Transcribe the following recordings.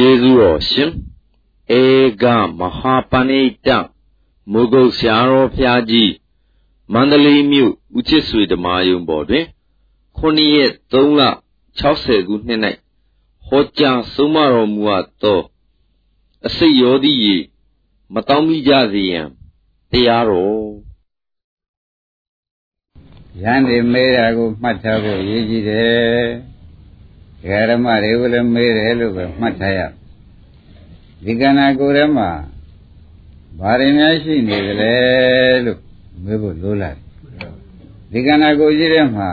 ကျေးဇူးတော်ရှင်ဧကမဟာပဏိတမုဂုတ်ဆရာတော်ဖျားကြီးမန္တလေးမြို့ဦးချစ်ဆွေဓမ္မာယုံပေါ်တွင်9ရက်3လ60ခုနှစ်၌ဟောကြားဆုံးမတော်မူအပ်သောအစိတ်ရောသည့်ရေမတောင်းမိကြစေရန်တရားတော်ရန်ဒီမေးတာကိုမှတ်ထားဖို့ရည်ကြီးတယ်ဒကာဓမ္မတွေကလည်းမေးတယ်လို့ပဲမှတ်ထားရ ဒီကဏ္ဍကိုယ်ထဲမှာဘာတွေများရှိနေကြလဲလို့မေးဖို့လိုလာတယ်ဒီကဏ္ဍကိုယ်ကြီးထဲမှာ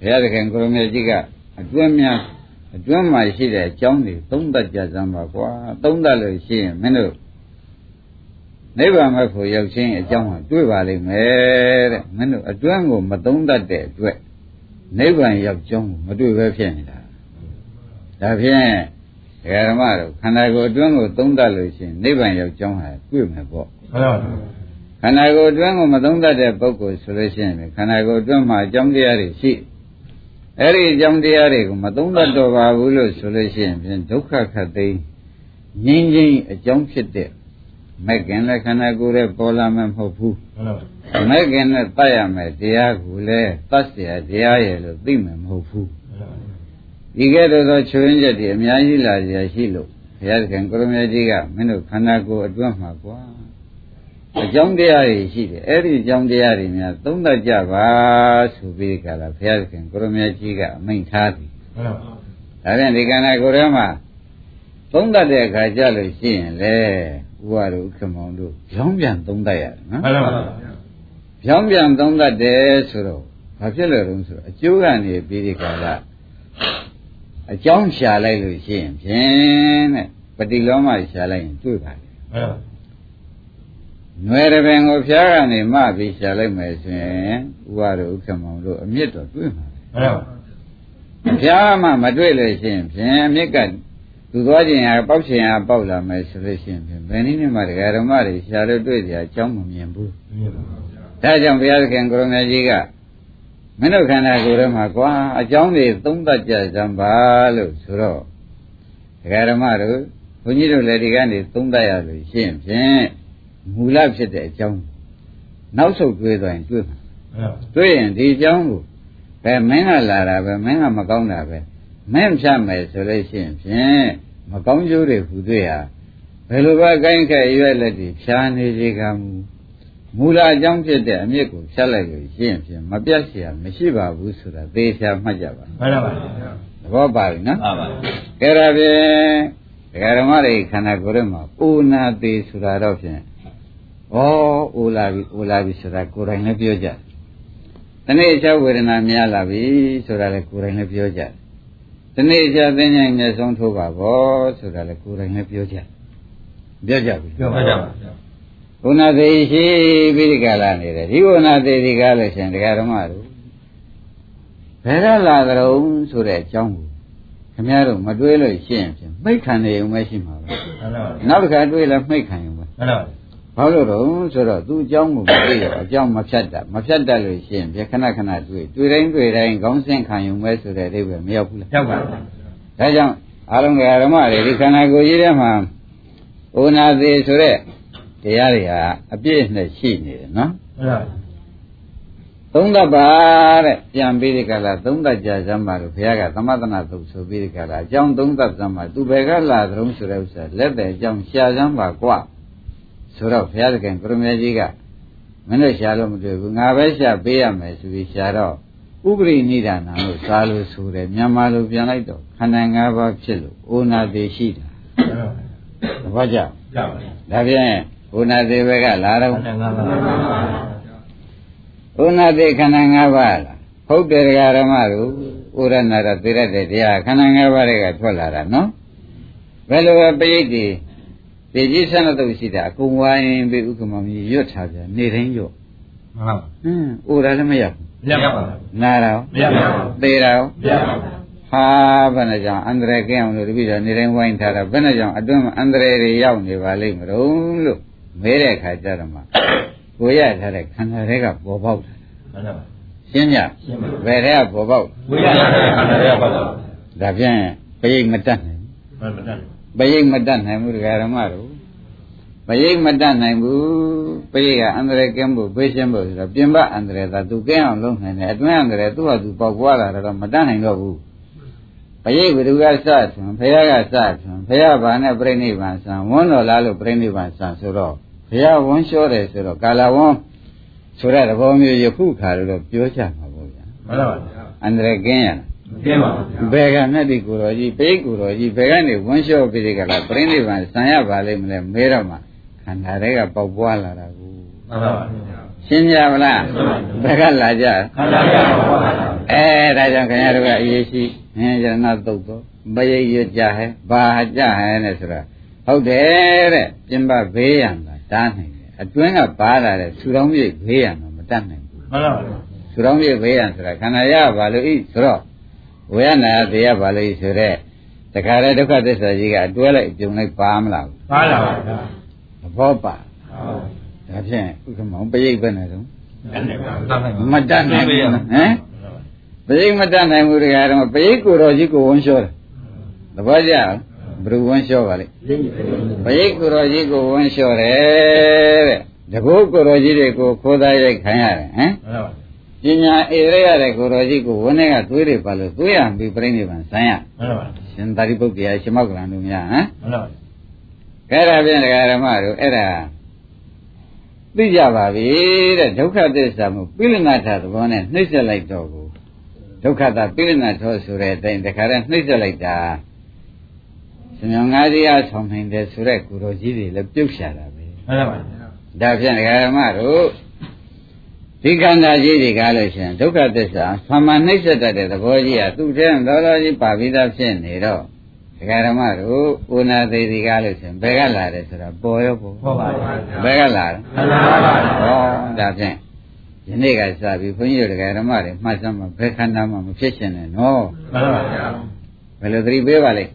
ဘုရားသခင်ကိုရမေကြီးကအတွင်းများအတွင်းမှာရှိတဲ့အကြောင်းတွေသုံးသပ်ကြစမ်းပါကွာသုံးသပ်လို့ရှိရင်မင်းတို့နိဗ္ဗာန်မဲ့ဖို့ရောက်ချင်းအကြောင်းဟာတွေ့ပါလိမ့်မယ်တဲ့မင်းတို့အတွင်းကိုမသုံးသပ်တဲ့အတွက်နိဗ္ဗာန်ရောက်ကြောင်းကိုမတွေ့ပဲဖြစ်နေတာဒါဖြင့် ဓမ္မတို့ခန္ဓာကိုယ်အတွင်းကိုသုံးသပ်လို့ရှိရင်နိဗ္ဗာန်ရောက်ကြောင်းဟာတွေ့မယ်ပေါ့မှန်ပါပါခန္ဓာကိုယ်အတွင်းကိုမသုံးသပ်တဲ့ပုဂ္ဂိုလ်ဆိုလို့ရှိရင်ခန္ဓာကိုယ်အတွင်းမှာအကြောင်းတရားတွေရှိအဲ့ဒီအကြောင်းတရားတွေကိုမသုံးသပ်တော့ပါဘူးလို့ဆိုလို့ရှိရင်ဖြင့်ဒုက္ခခတ်သိငြင်းချင်းအကြောင်းဖြစ်တဲ့မဲ့ခင်လည်းခန္ဓာကိုယ်ရဲ့ပေါ်လာမှမဟုတ်ဘူးမဲ့ခင်နဲ့တတ်ရမယ်တရားကိုလည်းတတ်เสียတရားရဲ့လို့သိမှမဟုတ်ဘူး ဒီကဲ့သို့သောချွင်းချက်တွေအများကြီးလာကြရှိလို့ဘုရားသခင်ကိုရမကြီးကမင်းတို့ခန္ဓာကိုယ်အတွင်းမှာကွာအကြောင်းတရားတွေရှိတယ်အဲ့ဒီအကြောင်းတရားတွေများသုံးသပ်ကြပါဆိုပြီးကြလားဘုရားသခင်ကိုရမကြီးကအမိန့်ထားသည်မှန်ပါဒါဖြင့်ဒီခန္ဓာကိုယ်ထဲမှာသုံးသပ်တဲ့အခါကျလို့ရှိရင်လေဥပါတို့ခမောင်တို့ကြောင်းပြန်သုံးသပ်ရတယ်နော်မှန်ပါပါကြောင်းပြန်သုံးသပ်တယ်ဆိုတော့ဘာဖြစ်လို့လဲဆိုတော့အကျိုးကနေပြီးဒီကလာ အကြောင်းရှာလိုက်လို့ရှိရင်ဖြင့်တဲ့ပฏิလောမရှာလိုက်ရင်တွေ့ပါလေမှန်ပါနွယ်ရပင်ကိုဖျားကနေမှပြီးရှာလိုက်မယ်ဆိုရင်ဥပါတို့ဥက္ကမောင်တို့အမြင့်တော်တွေ့မှာမှန်ပါဖျားမှမတွေ့လို့ရှိရင်ဖြင့်အမြင့်ကသူသွားခြင်းဟာပေါက်ခြင်းဟာပေါက်လာမယ်ဆိုလို့ရှိရင်ဖြင့်ဘယ်နည်းနဲ့မှတရားဓမ္မတွေရှာလို့တွေ့ကြအကြောင်းမမြင်ဘူးမြင်ပါဘူးဒါကြောင့်ဘုရားသခင်ကိုရမကြီးက မင်းတို့ခန္ဓာကိုယ်ထဲမှာကွာအကြောင်းတွေသုံးသပ်ကြစမ်းပါလို့ဆိုတော့ဒကာဓမ္မတို့ဘုန်းကြီးတို့လည်းဒီကနေသုံးသပ်ရလို့ရှင်းဖြင့်မူလဖြစ်တဲ့အကြောင်းနောက်ဆုတ်တွေးသွားရင်တွေးမှာတွေးရင်ဒီအကြောင်းကိုဘယ်မင်းကလာတာပဲမင်းကမကောင်းတာပဲမင်းဖြတ်မယ်ဆိုလို့ရှိရင်ဖြင့်မကောင်းကျိုးတွေဟူတွေ့ဟာဘယ်လိုပဲကိုင်းခဲ့ရွက်လက်တွေဖြာနေစေကမူ မူလအကြောင်းဖြစ်တဲ့အမြစ်ကိုဖြတ်လိုက်လို့ရှင်းဖြင့်မပြတ်เสียမရှိပါဘူးဆိုတာသေချာမှတ်ကြပါမှန်ပါပါသဘောပါပြီနော်မှန်ပါပါကဲဒါဖြင့်ဒကာဓမ္မတွေခန္ဓာကိုယ်ထဲမှာအိုနာသေးဆိုတာတော့ဖြင့်ဩအိုလာပြီအိုလာပြီဆိုတာကိုယ်တိုင်လည်းပြောကြတနေ့အချဝေဒနာများလာပြီဆိုတာလည်းကိုယ်တိုင်လည်းပြောကြတနေ့အချသင်္ချိုင်းမျက်ဆုံးထိုးပါဘောဆိုတာလည်းကိုယ်တိုင်လည်းပြောကြပြောကြပြီပြောပါကြပါ ဘုနာသေးရှိပြီးဒီကလာနေတယ်ဒီဘုနာသေးဒီကားလို့ရှင်တရားဓမ္မတို့ဘယ်တော့လာကြုံဆိုတဲ့အကြောင်းကိုခင်ဗျားတို့မတွေးလို့ရှင်းဖြင့်မိတ်ခံနေုံပဲရှိမှာပဲနောက်တစ်ခါတွေးလဲမိတ်ခံရုံပဲဘာလို့တော့ဆိုတော့သူ့အကြောင်းကိုမသိတော့အကြောင်းမဖြတ်တတ်မဖြတ်တတ်လို့ရှင်းပြခဏခဏတွေးတွေးတိုင်းတွေးတိုင်းခေါင်းစဉ်ခံရုံပဲဆိုတဲ့အဓိပ္ပာယ်မရောက်ဘူးလားရောက်ပါဘူးဒါကြောင့်အာလုံးကဓမ္မတွေဒီခန္ဓာကိုယ်ကြီးထဲမှာဩနာသေးဆိုတဲ့ တရားတွေဟာအပြည့်နဲ့ရှိနေတယ်နော်မှန်ပါသုံးသပ်ပါတဲ့ပြန်ပြီးဒီကလာသုံးသပ်ကြစမ်းပါလို့ဘုရားကသမသနာသုတ်ဆိုပြီးဒီကလာအကြောင်းသုံးသပ်စမ်းပါသူဘယ်ကလာသလုံးဆိုတဲ့ဥစ္စာလက်တဲ့အကြောင်းရှာစမ်းပါကွာဆိုတော့ဘုရားသခင်ကရမေကြီးကမင်းတို့ရှာလို့မတွေ့ဘူးငါပဲရှာပေးရမယ်ဆိုပြီးရှာတော့ဥပရိနိဒာနာလို့စာလို့ဆိုတယ်မြန်မာလိုပြန်လိုက်တော့ခန္ဓာ၅ပါးဖြစ်လို့အိုနာသေးရှိတာဘာကြောင့်ဒါဖြင့် ဘုနာသေးဘက်ကလာတော့ဘုနာသေးခန္ဓာ၅ပါးလားဟုတ်တယ်ဓမ္မတို့ဥရဏရသေရတဲ့တရားခန္ဓာ၅ပါးတွေကထွက်လာတာနော်ဘယ်လိုပဲပိဋိတိဒီကြီးဆန္ဒတုပ်ရှိတာအကုန်ဝိုင်းပြီးဥက္ကမကြီးရွတ်ထားပြန်နေတိုင်းရွတ်မှန်ပါဟင်းဥရလည်းမရဘူးမရပါဘူးနာတော့မရပါဘူးသေတာရောမရပါဘူးဟာဘယ်နဲ့ကြောင့်အန္တရာယ်ကင်းအောင်လို့တပည့်တော်နေတိုင်းဝိုင်းထားတာဘယ်နဲ့ကြောင့်အတွင်းမှာအန္တရာယ်တွေရောက်နေပါလိမ့်မလို့လို့ မဲတဲ့ခါကျတော့မှကိုရထားတဲ့ခန္ဓာတွေကပေါ်ပေါက်တာမှန်ပါပါရှင်းကြဘယ်တဲ့ကပေါ်ပေါက်ဝိရထားတဲ့ခန္ဓာတွေကပေါ်ပေါက်ဒါဖြင့်ပိဋိမတတ်နိုင်မှန်မတတ်ပရိတ်မတတ်နိုင်ဘူးတရားဓမ္မတို့ပရိတ်မတတ်နိုင်ဘူးပရိတ်ကအန္တရာယ်ကင်းဖို့ပေးရှင်းဖို့ဆိုတော့ပြင်ပအန္တရာယ်သာသူကင်းအောင်လုပ်နိုင်တယ်အတွင်းအန္တရာယ်သူ့ဟာသူပေါက်ပွားလာတော့မတတ်နိုင်တော့ဘူးပရိတ်ဘယ်သူကစထွန်းဘုရားကစထွန်းဘုရားဘာနဲ့ပြိဋိဘံဆံဝန်းတော်လားလို့ပြိဋိဘံဆံဆိုတော့ ဘုရားဝန်းလျှောတယ်ဆိုတော့ကာလဝန်းဆိုတဲ့သဘောမျိုးယခုခါလို့ပြောကြမှာပေါ့ဗျာမှန်ပါဗျာအန္တရာယ်ကင်းရလားကင်းပါဘယ်ကနဲ့ဒီကိုတော်ကြီးပိတ်ကိုတော်ကြီးဘယ်ကနေဝန်းလျှောပြီးဒီကလာပြိဋိဘံဆံရပါလိမ့်မလဲမဲတော့မှခန္ဓာတွေကပေါက်ပွားလာတာကိုမှန်ပါဗျာရှင်းကြမလားဘယ်ကလာကြခန္ဓာကပေါက်ပွားလာအဲဒါကြောင့်ခင်ဗျားတို့ကအရေးရှိဟင်းရဏသုတ်တော့မရိပ်ရကြဟဲဘာကြဟဲနဲ့ဆိုတာဟုတ်တယ်တဲ့ပြင်ပဘေးရန် တာတားနိုင်တယ်အတွင်းကပါလာတဲ့ဆူတော်မြစ်ဘေးရန်တော့မတတ်နိုင်ဘူးမှန်ပါပါဆူတော်မြစ်ဘေးရန်ဆိုတာခန္ဓာရပါလို့ဤဆိုတော့ဝေယနာတရားပါလို့ဤဆိုတဲ့တခါတည်းဒုက္ခသစ္စာကြီးကအတွဲလိုက်ပြုံလိုက်ပါမလားပါလာပါဗျာသဘောပါဟုတ်ဒါဖြင့်ဥက္ကမောင်ပိဋိဘယ်နဲ့တော့မတတ်နိုင်ဘူးဟမ်ပရိမတတ်နိုင်ဘူးတရားတော့ပရိကိုတော်ကြီးကိုဝန်းလျှောတယ်သဘောကျ ဘယ်သူဝန်းလျှောပါလိမ့်ပရိကိုတော်ကြီးကိုဝန်းလျှောတယ်တဲ့တကုတ်ကိုတော်ကြီးတွေကိုခိုးသားရိုက်ခံရတယ်ဟမ်ပညာအေရရတဲ့ကိုတော်ကြီးကိုဝန်းထဲကသွေးတွေပါလို့သွေးရပြီးပြိဋိဘံဆန်းရရှင်သာရိပုတ္တရာရှင်မောက္ကလန်တို့များဟမ်အဲ့ဒါဖြင့်ဒကာဓမ္မတို့အဲ့ဒါသိကြပါပြီတဲ့ဒုက္ခသစ္စာမှုပိလနာထသဘောနဲ့နှိမ့်ဆက်လိုက်တော့ကိုဒုက္ခတာပိဋနာထောဆိုတဲ့အတိုင်းတခါတည်းနှိမ့်ဆက်လိုက်တာ စမြောင်ငါးစီးအားဆောင်နိုင်တယ်ဆိုတဲ့ကိုတော်ကြီးတွေလည်းပြုတ်ရှာတာပဲမှန်ပါပါဒါဖြင့်ဒကာရမတို့ဒီကန္တာကြီးတွေကလို့ရှင်ဒုက္ခသစ္စာဆံမနှိမ့်ဆက်တတ်တဲ့သဘောကြီးကသူ့ထဲတော်တော်ကြီးပါပြီးသားဖြစ်နေတော့ဒကာရမတို့ဥနာသေးဒီကားလို့ရှင်ဘယ်ကလာတယ်ဆိုတာပေါ်ရောပေါ်ပေါ်ပါဘယ်ကလာလဲမှန်ပါပါဟောဒါဖြင့်ယနေ့ကစပြီးဘုန်းကြီးတို့ဓမ္မတွေမှတ်စမ်းမှာဘယ်ခန္ဓာမှမဖြစ်ရှင်နဲ့နော်မှန်ပါဗျာ ဘယ်လိုသတိပေးပါလိမ့်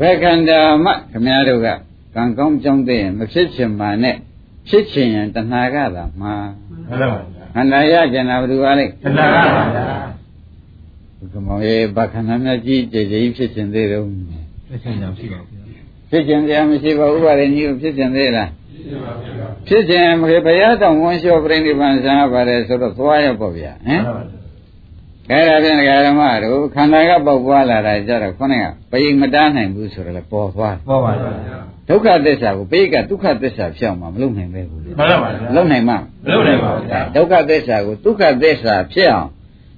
ဘယ်ခန္ဓာမှခမည်းတော်ကကံကောင်းကြောင်းတဲ့မဖြစ်ချင်ပါနဲ့ဖြစ်ချင်ရင်တဏှာကသာမှာမှန်ပါဗျာခန္ဓာရကျင်တာဘယ်သူပါလိမ့်တဏှာကပါဗျာဘုကမောင်ရဲ့ဘာခန္ဓာများကြီးကြည်ကြည်ဖြစ်ချင်သေးတော့ဖြစ်ချင်ကြမရှိပါဘူးဖြစ်ချင်ကြမရှိပါဘူးဥပါရဏီကိုဖြစ်ချင်သေးလားဖြစ်ခြင်းမခေဘုရားတောင်ဝန်လျှောပြိဋိဘံဆံပါတယ်ဆိုတော့သွားရပေါ့ဗျာဟမ် အဲ့ဒါဖြင့်ဓမ္မတို့ခန္ဓာကပေါက်ပွားလာတာကြတော့ခေါင်းကပိမတားနိုင်ဘူးဆိုတော့လေပေါ်သွားပေါ်ပါဗျာဒုက္ခသစ္စာကိုပိကဒုက္ခသစ္စာဖြစ်အောင်မလုပ်နိုင်ပဲဘူးမှန်ပါပါလုပ်နိုင်မှာမလုပ်နိုင်ပါဘူးဒုက္ခသစ္စာကိုဒုက္ခသစ္စာဖြစ်အောင်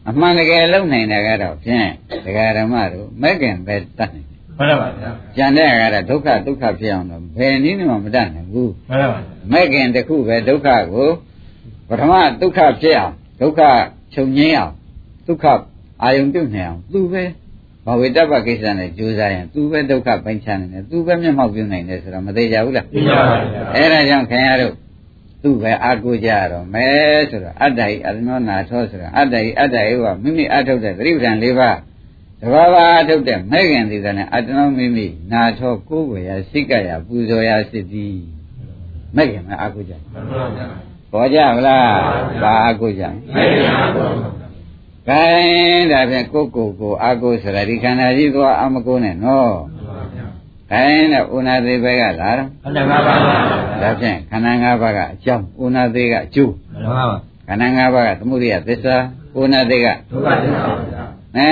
အမှန်တကယ်လုပ်နိုင်တာကတော့ဖြင့်ဒကာဓမ္မတို့မဲ့ခင်ပဲတတ်နိုင်မှန်ပါဗျာကျန်တဲ့ကတော့ဒုက္ခဒုက္ခဖြစ်အောင်တော့ဘယ်နည်းမှမတတ်နိုင်ဘူးမှန်ပါဗျာမဲ့ခင်တခုပဲဒုက္ခကိုပထမဒုက္ခဖြစ်အောင်ဒုက္ခချုပ်ငြိမ်းအောင် ဒုက္ခအာယုံပြုတ်နေအောင်သူပဲဘဝေတ္တပကိစ္စနဲ့ကြိုးစားရင်သူပဲဒုက္ခပိုင်းခြားနေတယ်သူပဲမျက်မှောက်ပြုနိုင်တယ်ဆိုတော့မသေးကြဘူးလားသိပါပါဗျာအဲ့ဒါကြောင့်ခင်ဗျားတို့သူ့ပဲအာကိုကြရတော့မယ်ဆိုတော့အတ္တဟိအရဏောနာသောဆိုတော့အတ္တဟိအတ္တဟိကမိမိအထုတ်တဲ့သတိပဋ္ဌာန်၄ပါးတဘာဝအထုတ်တဲ့မဲ့ခင်ဒီကနဲ့အတ္တနောမိမိနာထောကိုယ်ဝေယစိတ်ကရပူဇော်ရစစ်သည်မဲ့ခင်မအာကိုကြပေါ်ကြမလားဘာအာကိုကြမဲ့ခင်အာကို ကဲဒါဖြင့်ကိုယ်ကိုယ်ကိုအာကိုဆိုတာဒီခန္ဓာကြီးသွားအမကိုနဲ့နော်ခိုင်းတဲ့ဥနာသေးပဲကလာတော့ခန္ဓာ၅ပါးပါဒါဖြင့်ခန္ဓာ၅ပါးကအကြောင်းဥနာသေးကအကျိုးမှန်ပါပါခန္ဓာ၅ပါးကသမုဒိယသစ္စာဥနာသေးကဒုက္ခသစ္စာပါဗျာအဲ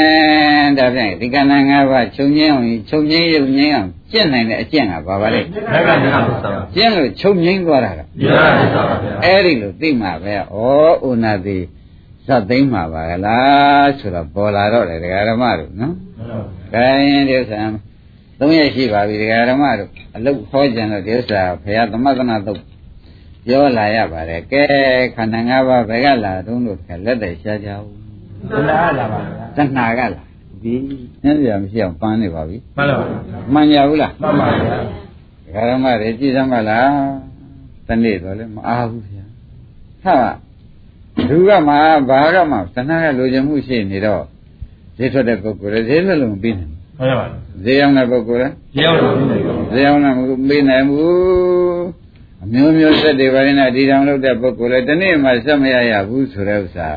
ဒါဖြင့်ဒီခန္ဓာ၅ပါးချုပ်ငင်းအောင်ချုပ်ငင်းရုပ်ငင်းအောင်ကျင့်နိုင်တဲ့အကျင့်ကဘာပါလဲဒုက္ခသစ္စာပါကျင့်လို့ချုပ်ငင်းသွားတာကဒုက္ခသစ္စာပါဗျာအဲ့ဒီလိုသိမှာပဲဩဥနာသေး သတ်သိမ့်မှာပါကလားဆိုတော့ပေါ်လာတော့လေဒကာဓမ္မတို့နော်။ခိုင်းဒီဥစ္စာသုံးရရှိပါပြီဒကာဓမ္မတို့အလုတ်ဟောကြံတော့ဒီဥစ္စာဘုရားသမသနာတုတ်ပြောလာရပါတယ်။ကဲခန္ဓာ၅ပါးဘယ်ကလာတုံးလို့လက်တည်းရှားကြဘူး။တဏှာလာပါဗျာ။တဏှာကလာဒီနည်းပြမရှိအောင်ပန်းနေပါပြီ။မှန်ပါပါ။မှန်ကြဘူးလား။မှန်ပါဗျာ။ဒကာဓမ္မတွေကြည်စမ်းပါလား။တနေ့တော့လည်းမအားဘူးဗျာ။ဟာ လူကမှဘာကမှသနာကလိုချင်မှုရှိနေတော့ဈေးထွက်တဲ့ပုဂ္ဂိုလ်လည်းဈေးလွတ်လို့မပြီးနိုင်ဘူးဟုတ်ပါဘူးဈေးရောက်တဲ့ပုဂ္ဂိုလ်လည်းဈေးရောက်လို့ပြီးနိုင်ဘူးဈေးရောက်တာမပြီးနိုင်ဘူးအမျိုးမျိုးသက်တွေပါရင်ဒီတောင်လုပ်တဲ့ပုဂ္ဂိုလ်လည်းဒီနေ့မှဆက်မရရဘူးဆိုတဲ့ဥစ္စာ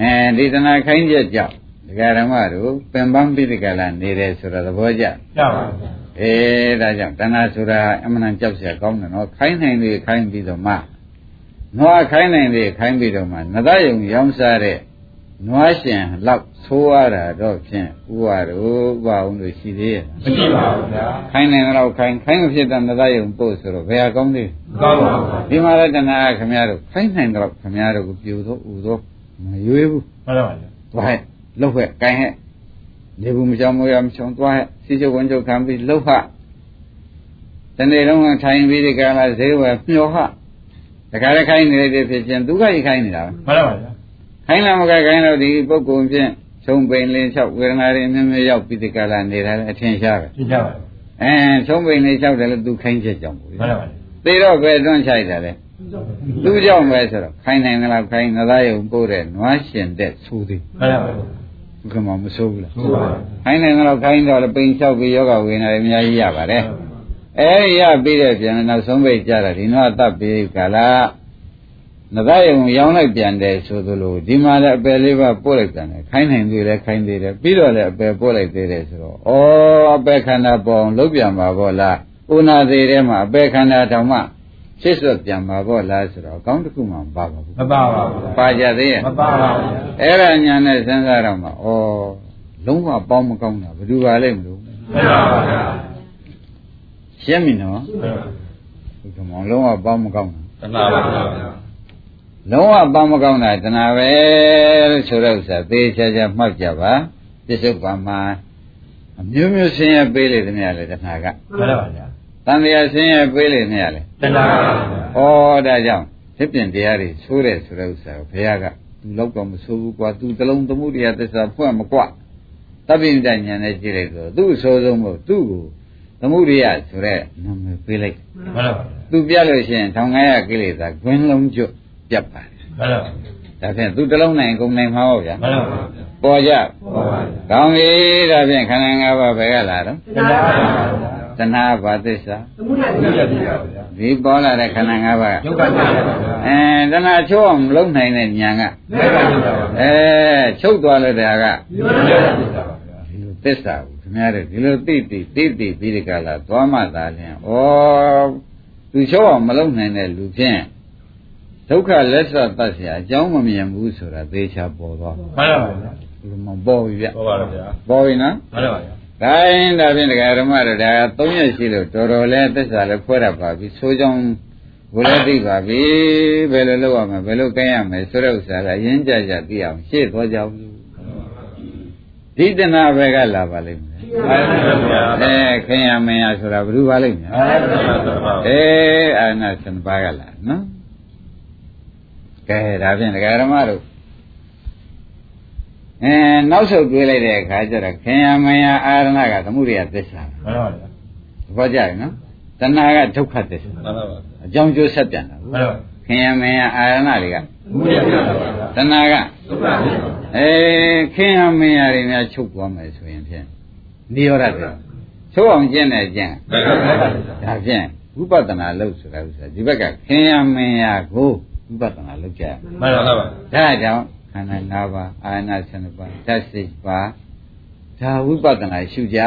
အဲဒီသနာခိုင်းချက်ကြောင့် ဒကာဓမ္မတို့ပင်ပန်းပိဋကလာနေတယ်ဆိုတော့သဘောကျ ရပါဗျာ အေးဒါကြောင့်တဏှာဆိုတာအမှန်တန်ကြောက်เสียကောင်းတယ်နော်ခိုင်းနိုင်လေခိုင်းပြီးတော့မှ နွားခိုင်းနိုင်လေခိုင်းပြီးတော့မှနသယုံရောင်းစားတဲ့နွားရှင်လောက်သိုးရတာတော့ဖြင့်ဥပါတို့ဥပါအောင်လို့ရှိသေးရဲ့မရှိပါဘူးဗျာခိုင်းနိုင်တော့ခိုင်းခိုင်းမဖြစ်တဲ့နသယုံပို့ဆိုတော့ဘယ်ဟာကောင်းသေးလဲမကောင်းပါဘူးဒီမှာလည်းတဏှာကခမည်းတော်ခိုင်းနိုင်တော့ခမည်းတော်ကိုပြူတော့ဥတော့မရွေးဘူးမှန်ပါဗျာသွားဟဲ့လှုပ်ဟဲ့ကိုင်းဟဲ့နေဘူးမချောင်းမရမချောင်းသွားဟဲ့စီချုပ်ဝန်ချုပ်ခံပြီးလှုပ်ဟတနေ့လုံးကထိုင်ပြီးဒီကလာဈေးဝယ်မျောဟ တခါလည်းခိုင်းနေတဲ့ဖြစ်ချင်းဒုက္ခကြီးခိုင်းနေတာပဲမှန်ပါဗျာခိုင်းလာမကခိုင်းတော့ဒီပုဂ္ဂိုလ်ဖြင့်ချုံပိန်လင်းလျှောက်ဝေဒနာတွေအမျိုးမျိုးရောက်ပြီးဒီကလာနေတာလည်းအထင်ရှားပဲသိကြပါဗျာအဲချုံပိန်လင်းလျှောက်တယ်လို့သူခိုင်းချက်ကြောင့်ပေါ့မှန်ပါဗျာသေတော့ပဲတွန်းချိုက်တာလေသူကြောင့်ပဲဆိုတော့ခိုင်းနိုင်တယ်လားခိုင်းနသားယုံပို့တဲ့နွားရှင်တဲ့သိုးသည်မှန်ပါဗျာဘုကမမဆိုးဘူးလားဟုတ်ပါဗျာခိုင်းနိုင်တော့ခိုင်းတော့လည်းပိန်လျှောက်ပြီးယောဂဝေဒနာတွေအများကြီးရပါတယ် အဲဒီရပြီးတဲ့ပြန်နောက်ဆုံးပိတ်ကြတာဒီနွားတပ်ပြီးကလာနသားယုံရောင်းလိုက်ပြန်တယ်ဆိုသလိုဒီမှာလည်းအပယ်လေးပါပို့လိုက်ပြန်တယ်ခိုင်းနိုင်သေးတယ်ခိုင်းသေးတယ်ပြီးတော့လည်းအပယ်ပို့လိုက်သေးတယ်ဆိုတော့ဩအပယ်ခန္ဓာပေါ်အောင်လုပ်ပြန်ပါဘောလားဥနာသေးထဲမှာအပယ်ခန္ဓာတောင်မှရှစ်ဆွတ်ပြန်ပါဘောလားဆိုတော့အကောင်းတစ်ခုမှမပါပါဘူးမပါပါဘူးဗျာပါကြသေးရဲ့မပါပါဘူးဗျာအဲ့ဒါညာနဲ့စဉ်းစားတော့မှဩလုံးဝပေါင်းမကောင်းတာဘယ်သူပါလိမ့်မလို့မှန်ပါဗျာ ရှင်းပြီနော်မှန်ပါဒီကမောင်လုံးဝပေါင်းမကောင်းတာတဏှာပါဗျာလုံးဝပေါင်းမကောင်းတာတဏှာပဲလို့ဆိုတဲ့ဥစ္စာသေချာချာမှတ်ကြပါပြစ္ဆုတ်ပါမှာအမျိုးမျိုးဆင်းရဲပေးလေတမရလေတဏှာကမှန်ပါဗျာတန်တရားဆင်းရဲပေးလေနေရလေတဏှာပါဗျာဩဒါကြောင့်ဖြစ်ပြင်တရားတွေဆိုးတယ်ဆိုတဲ့ဥစ္စာကိုဘုရားကသူလောက်တော့မဆိုးဘူးကွာသူတလုံးသမှုတရားသစ္စာဖွင့်မကွတပိဋကညာနဲ့ကြည့်လိုက်တော့သူ့အဆိုးဆုံးမို့သူ့ကို သမှုတရားဆိုတဲ့နာမည်ပေးလိုက်မှန်ပါဗျာသူပြလို့ရှိရင်1500ကိလေသာဂွင်းလုံးကျွတ်ပြတ်ပါတယ်မှန်ပါဗျာဒါဖြင့်သူတစ်လုံးနိုင်ကုန်နိုင်မှာပေါ့ဗျာမှန်ပါဗျာပေါ်ကြဟုတ်ပါဗျာကောင်းပြီဒါဖြင့်ခန္ဓာ၅ပါးဘယ်ကလာတော့တဏှာပါဗျာတဏှာဘာသစ္စာသမုဒ္ဒရာသိပါဗျာဒီပေါ်လာတဲ့ခန္ဓာ၅ပါးကဒုက္ခသိပါဗျာအဲတဏှာချိုးအောင်မလုံးနိုင်တဲ့ဉာဏ်ကမေတ္တာသိပါဗျာအဲချုပ်သွားလို့တဲ့ကနိဗ္ဗာန်သိပါဗျာဒီလိုသစ္စာကို ခင်ဗျားတို့ဒီလိုသိသိသိသိပြီးဒီကလာသွားမှသာလင်ဩသူချောအောင်မလုံနိုင်တဲ့လူဖြင့်ဒုက္ခလက်ဆတ်ဆရာအကြောင်းမမြင်ဘူးဆိုတာသေချာပေါ်သွားမှန်ပါပါဗျာလူမပေါ်ပြီဗျပေါ်ပါဗျာပေါ်ပြီနော်မှန်ပါပါဗျာဒါရင်ဒါဖြင့်ဒကာဓမ္မတို့ဒါ၃ရက်ရှိလို့တော်တော်လေးသစ္စာလည်းဖွဲ့ရပါပြီဆိုကြောင်းကိုယ်လည်းသိပါပြီဘယ်လိုလုပ်ရမလဲဘယ်လိုကဲရမလဲဆိုတဲ့ဥစ္စာကရင်းကြကြသိအောင်ရှေ့သွားကြအောင်ဒီတဏှာဘယ်ကလာပါလိမ့်မလဲ အဲခင်ရမင်းရဆိုတာဘယ်သူပါလိမ့်မယ်မှန်ပါဗျာအေးအာနာစံပါကလာနော်ကဲဒါဖြင့်ဒကာဓမ္မတို့အဲနောက်ဆုတ်တွေးလိုက်တဲ့အခါကျတော့ခင်ယမယအာရဏကသမှုရိယသစ္စာမှန်ပါဗျာသဘောကျပြီနော်တဏှာကဒုက္ခသစ္စာမှန်ပါဗျာအကြောင်းကျိုးဆက်ပြန်တာမှန်ပါဗျာခင်ယမယအာရဏတွေကဘုရားပြပါဗျာတဏှာကဒုက္ခသိပါအဲခင်ယမယတွေများချုပ်သွားမယ်ဆိုရင်ဖြင့် နိရောဓတယ်ချုပ်အောင်ကျင့်တယ်ကျင့်မှန်ပါဗျာဒါဖြင့်ဝိပဿနာလုပ်ဆိုတာဥစ္စာဒီဘက်ကခင်ယမင်ယကိုဝိပဿနာလုပ်ကြရမယ်မှန်ပါဗျာဒါကြောင့်ခန္ဓာ၅ပါးအာရဏ7ပါးဓာတ်7ပါးဒါဝိပဿနာရှုကြ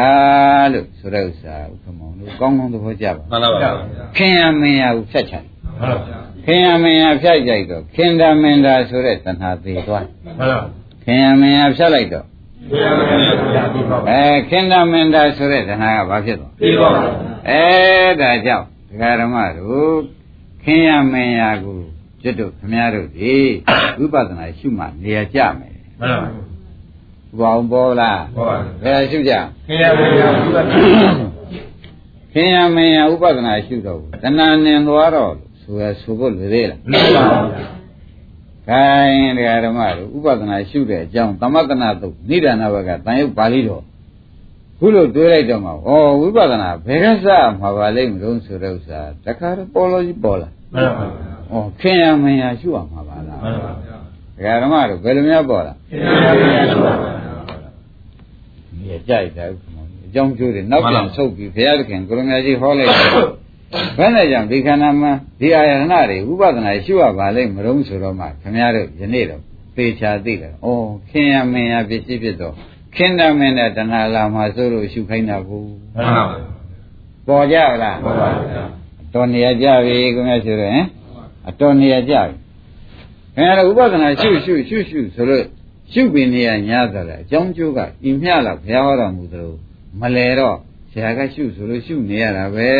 လို့ဆိုတဲ့ဥစ္စာဥက္ကမောင်တို့ကောင်းကောင်းသဘောကျပါမှန်ပါဗျာခင်ယမင်ယကိုဖြတ်ချတယ်မှန်ပါဗျာခင်ယမင်ယဖြတ်ကြိုက်တော့ခင်ဒမင်ဒါဆိုတဲ့သဏ္ဍာသေးသွားမှန်ပါခင်ယမင်ယဖြတ်လိုက်တော့ဘုရားပြပါဗျာ အဲခင်ဒမင်ဒါဆိုတဲ့သဏ္ဍာကဘာဖြစ်သွားသိပါဗျာအဲဒါကြောင့်ဒကာဓမ္မတို့ခင်ရမင်ရာကိုကျွတ်တို့ခမည်းတော်ဒီဝိပဿနာရှုမှနေရာကြမယ်မှန်ပါဘုအောင်ပေါ်လားဟုတ်ပါဘယ်ရှုကြခင်ဗျာဘုရားဘုရားခင်ရမင်ရာဥပဒနာရှုတော့ဘူးတဏှာနင်သွားတော့ဆိုရဆိုဖို့လွယ်သေးလားမှန်ပါဗျာ ခိုင်းဒကာဓမ္မတို့ဥပဒနာရှုတဲ့အကြောင်းသမတနာတုတ်နိဒာနဘကတန်ရုပ်ပါဠိတော်ခုလို့တွေးလိုက်တော့မှဩဝိပဿနာဘယ်ကစမှာပါလိမ့်မလို့ဆိုတဲ့ဥစ္စာတခါတော့ပေါ်လို့ကြီးပေါ်လာမှန်ပါဗျာဩခင်ရမင်ရာရှုအောင်မှာပါလားမှန်ပါဗျာဒကာဓမ္မတို့ဘယ်လိုများပေါ်လာခင်ဗျာဘုရားရှိပါဗျာဒီကြိုက်တယ်ဥက္ကမောအကြောင်းကျိုးတွေနောက်ပြန်ဆုတ်ပြီးဘုရားသခင်ကိုရမကြီးဟောလိုက်တယ် ဘယ်နဲ့ကြောင့်ဒီခန္ဓာမှာဒီအာယတနာတွေဥပဒနာရှုရပါလိမ့်မလို့ဆိုတော့မှခင်ဗျားတို့ယနေ့တော့ကသေချာသိတယ်ဩခင်ရမင်းရပစ္စည်းဖြစ်တော့ခင်တမင်းနဲ့တဏှာလာမှာဆိုလို့ရှုခိုင်းတာကိုမှန်ပါပါပေါ်ကြလားမှန်ပါဗျာတော်နေရကြပြီခင်ဗျာဆိုတော့ဟင်အတော်နေရကြပြီခင်ဗျားတို့ဥပဒနာရှုရှုရှုရှုဆိုလို့ရှုပင်နေရညာဆိုတယ်အကြောင်းကျိုးကဤမျှလောက်ဘုရားဟောတော်မူသလိုမလဲတော့ဆ ရာကရှုဆိုလို့ရှုနေရတာပဲ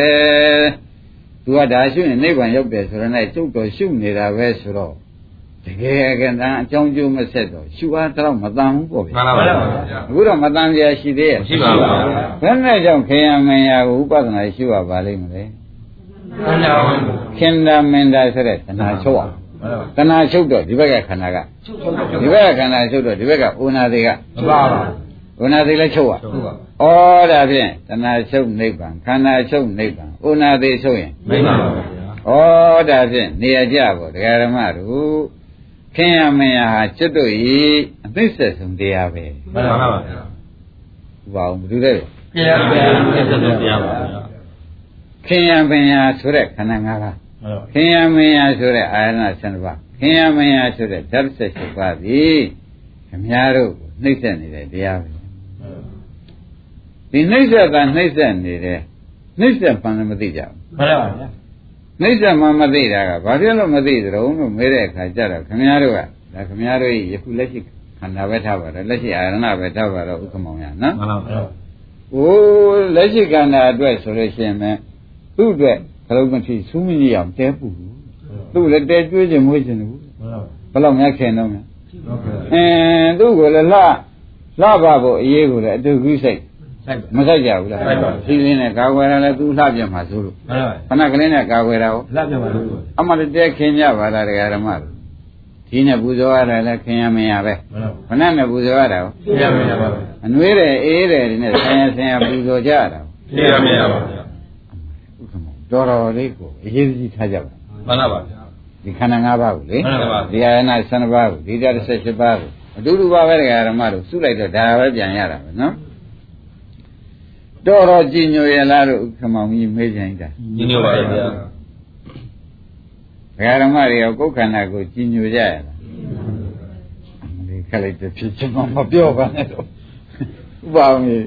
သူကဒါရှုရင်နိဗ္ဗာန်ရောက်တယ်ဆိုတော့လည်းကျုပ်တော်ရှုနေတာပဲဆိုတော့တကယ်ကတမ်းအကြောင်းကျိုးမဆက်တော့ရှုအားတော့မတန်ဘူးပေါ့ဗျာမှန်ပါပါဗျာအခုတော့မတန်ကြရှိသေးရဲ့ရှိပါပါဗျာဘယ်နဲ့ကြောင့်ခေယမင်ယာကိုဥပဒနာရှုရပါလိမ့်မလဲမှန်ပါပါခင်တာမင်တာဆိုတဲ့တဏှာချုပ်အောင်မှန်ပါတဏှာချုပ်တော့ဒီဘက်ကခန္ဓာကဒီဘက်ကခန္ဓာချုပ်တော့ဒီဘက်ကဥနာသေးကမှန်ပါပါ ဥနာသေးလည်းချုပ်ရဟုတ်ပါဩဒါဖြင့်တဏှာချုပ်နိဗ္ဗာန်ခန္ဓာချုပ်နိဗ္ဗာန်ဥနာသေးချုပ်ရင်မှန်ပါပါဗျာဩဒါဖြင့်နေရာကြပေါ့ဒကာရမတို့ခင်ယမင်ယာဟာကျွတ်တို့ဤအသိဆက်ဆုံးတရားပဲမှန်ပါပါဗျာဥပါအောင်ဘယ်သူလဲကျန်ပါဗျာဆက်ဆက်တရားပါဗျာခင်ယမင်ယာဆိုတဲ့ခန္ဓာ၅ပါးမှန်ပါခင်ယမင်ယာဆိုတဲ့အာရဏ7ပါးခင်ယမင်ယာဆိုတဲ့ဓာတ်ဆက်7ပါးသည်ခမည်းတော်ကိုနှိမ့်ဆက်နေတဲ့တရားပဲ ဒီနှိမ့်ဆက်ကနှိမ့်ဆက်နေတယ်နှိမ့်ဆက်ပန်လည်းမသိကြဘူးမှန်ပါဗျာနှိမ့်ဆက်မှမသိတာကဘာဖြစ်လို့မသိကြုံလို့မေးတဲ့အခါကျတော့ခမည်းတော်ကဒါခမည်းတော်ကြီးယခုလက်ရှိခန္ဓာပဲထားပါတော့လက်ရှိအာရဏပဲထားပါတော့ဥက္ကမောင်ရနော်မှန်ပါဗျာ။အိုးလက်ရှိခန္ဓာအတွက်ဆိုလို့ရှိရင်ပဲသူ့အတွက်ခလုံးမထီစူးမကြီးအောင်တဲပူဘူး။သူ့လည်းတဲကျွေးခြင်းမွေးခြင်းဘူးမှန်ပါ။ဘယ်လောက်များခင်တော့များဟုတ်ကဲ့။အင်းသူ့ကိုလည်းလှလှပါဖို့အရေးကိုလည်းအတူကူးစိတ်ဆိုင် မဆိုင်ကြဘူးလားဆိုင်ပါ။ဒီလင်းနဲ့ကာကွယ်ရလဲသူလှပြမှာဆိုလို့မှန်ပါခဏကလေးနဲ့ကာကွယ်တာကိုလက်ပြပါလို့အမှန်တဲခင်ကြပါလားတရားဓမ္မတို့။ဒီနဲ့ပူဇော်ရတယ်လည်းခင်ရမရပဲမှန်ပါ။ခဏနဲ့ပူဇော်ရတာကိုကျန်ပါပါဗျာအနွေးတယ်အေးတယ်ဒီနဲ့ဆင်းရဲဆင်းရဲပူဇော်ကြရတာကိုကျန်ပါပါဗျာဥက္ကမောတော်တော်လေးကိုအရေးကြီးထားကြပါမှန်ပါပါဗျာဒီခန္ဓာ၅ပါးကိုလေမှန်ပါပါဒီအာရဏ12ပါးကိုဒီတရား17ပါးကိုအတူတူပါပဲတရားဓမ္မတို့စုလိုက်တော့ဒါပဲပြန်ရတာပဲနော် တော်တော်ကြည်ညိုရလားလို့ဥက္ကမောင်ကြီးမေးကြင်တာညီညွတ်ပါဗျာတရားဓမ္မတွေရောကိုယ်ခန္ဓာကိုကြည်ညိုကြရလားဒီခက်လိုက်တဲ့ဖြစ်ချင်မှမပြောပါနဲ့တော့ဥပအောင်ကြီး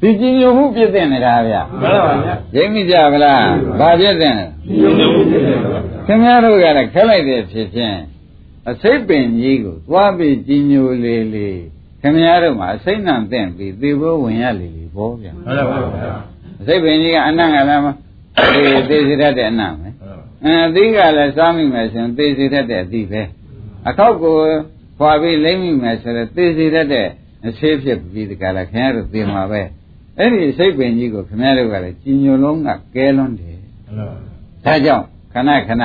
ဒီကြည်ညိုမှုပြည့်တဲ့နေတာဗျာမှန်ပါဗျာရိပ်မိကြဗလားဘာပြည့်တဲ့လဲညီညွတ်ပါဗျာခင်ဗျားတို့ကလည်းခက်လိုက်တဲ့ဖြစ်ချင်းအစိတ်ပင်ကြီးကိုသွားပြီးကြီးညိုလေလေ ခင်ဗျားတို့မှာအစိတ်နံသင့်ပြီးသေဘောဝင်ရလေလေဘောဗျာမှန်ပါဗျာအစိတ်ပင်ကြီးကအနံ့ကလည်းမသေသေစီတတ်တဲ့အနံ့ပဲအဲအသီးကလည်းစားမိမယ်ဆိုရင်သေစီတတ်တဲ့အသီးပဲအခောက်ကိုခွာပြီးလိမ့်မိမယ်ဆိုရင်သေစီတတ်တဲ့အဆေးဖြစ်ပြီးဒီကလာခင်ဗျားတို့သေမှာပဲအဲ့ဒီစိတ်ပင်ကြီးကိုခင်ဗျားတို့ကလည်းကြီးညိုလုံးကကဲလွန်းတယ်ဒါကြောင့်ခဏခဏ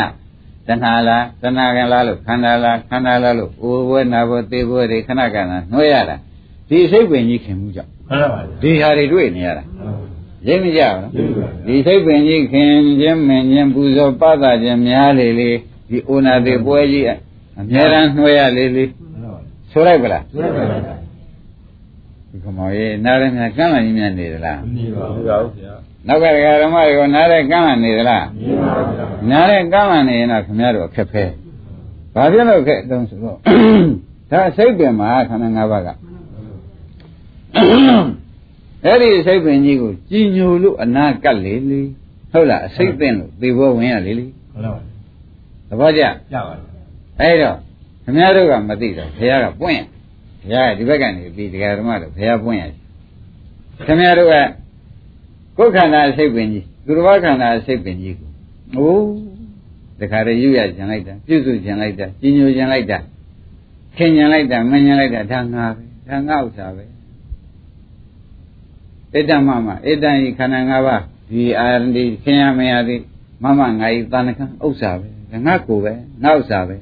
တဏှာလားတဏှာကလားလို့ခန္ဓာလားခန္ဓာလားလို့အိုးဘွဲနာဘွဲသေဘွဲတွေခဏခဏနှွှဲရတာဒီစိတ်ပင်ကြီးခင်မှုကြောင့်မှန်ပါဗျာဒီဟာတွေတွေ့နေရတာရိပ်မကြဘူးရိပ်ပါဒီစိတ်ပင်ကြီးခင်ခြင်းမင်ခြင်းပူဇော်ပသခြင်းများလေလေဒီအိုနာသေးပွဲကြီးအများရန်နှွှဲရလေလေဆိုလိုက်ပလားမှန်ပါဗျာဒီကမောရေနားရမြကမ်းလာကြီးများနေသလားညီပါဗျာဗျာ နောက်ကဓမ္မတွေကနားရကမ်းလာနေသလားညီပါဗျာနားတဲ့ကမ်းလာနေရင်တော့ခင်ဗျားတို့အခက်ဖဲဘာဖြစ်လို့ခက်တုံးဆိုတော့ဒါစိတ်ပင်မှာခန္ဓာ၅ပါးကအဲ့ဒီစိတ်ပင်ကြီးကိုကြည်ညိုလို့အနာကပ်လေလေဟုတ်လားအစိတ်ပင်လို့သေဘောဝင်ရလေလေမှန်ပါသဘောကျရပါအဲ့တော့ခင်ဗျားတို့ကမသိတော့ဘုရားကပွင့်ဘုရားကဒီဘက်ကနေပြီးတရားဓမ္မတို့ဘုရားပွင့်ရခင်ဗျားတို့က ကိုယ်ခန္ဓာစိတ်ပင်ကြီးသူတော်ဘာခန္ဓာစိတ်ပင်ကြီးကိုအိုးတခါတည်းယူရကျင်လိုက်တာပြုစုကျင်လိုက်တာကြီးညိုကျင်လိုက်တာခင်ကျင်လိုက်တာမင်ကျင်လိုက်တာဒါငါပဲဒါငါဥစ္စာပဲဣတ္တမမဣတ္တဤခန္ဓာ၅ပါးဒီအာရဏီခင်ရမရသည်မမငါဤတဏ္ဍကံဥစ္စာပဲဒါငါကိုယ်ပဲငါဥစ္စာပဲ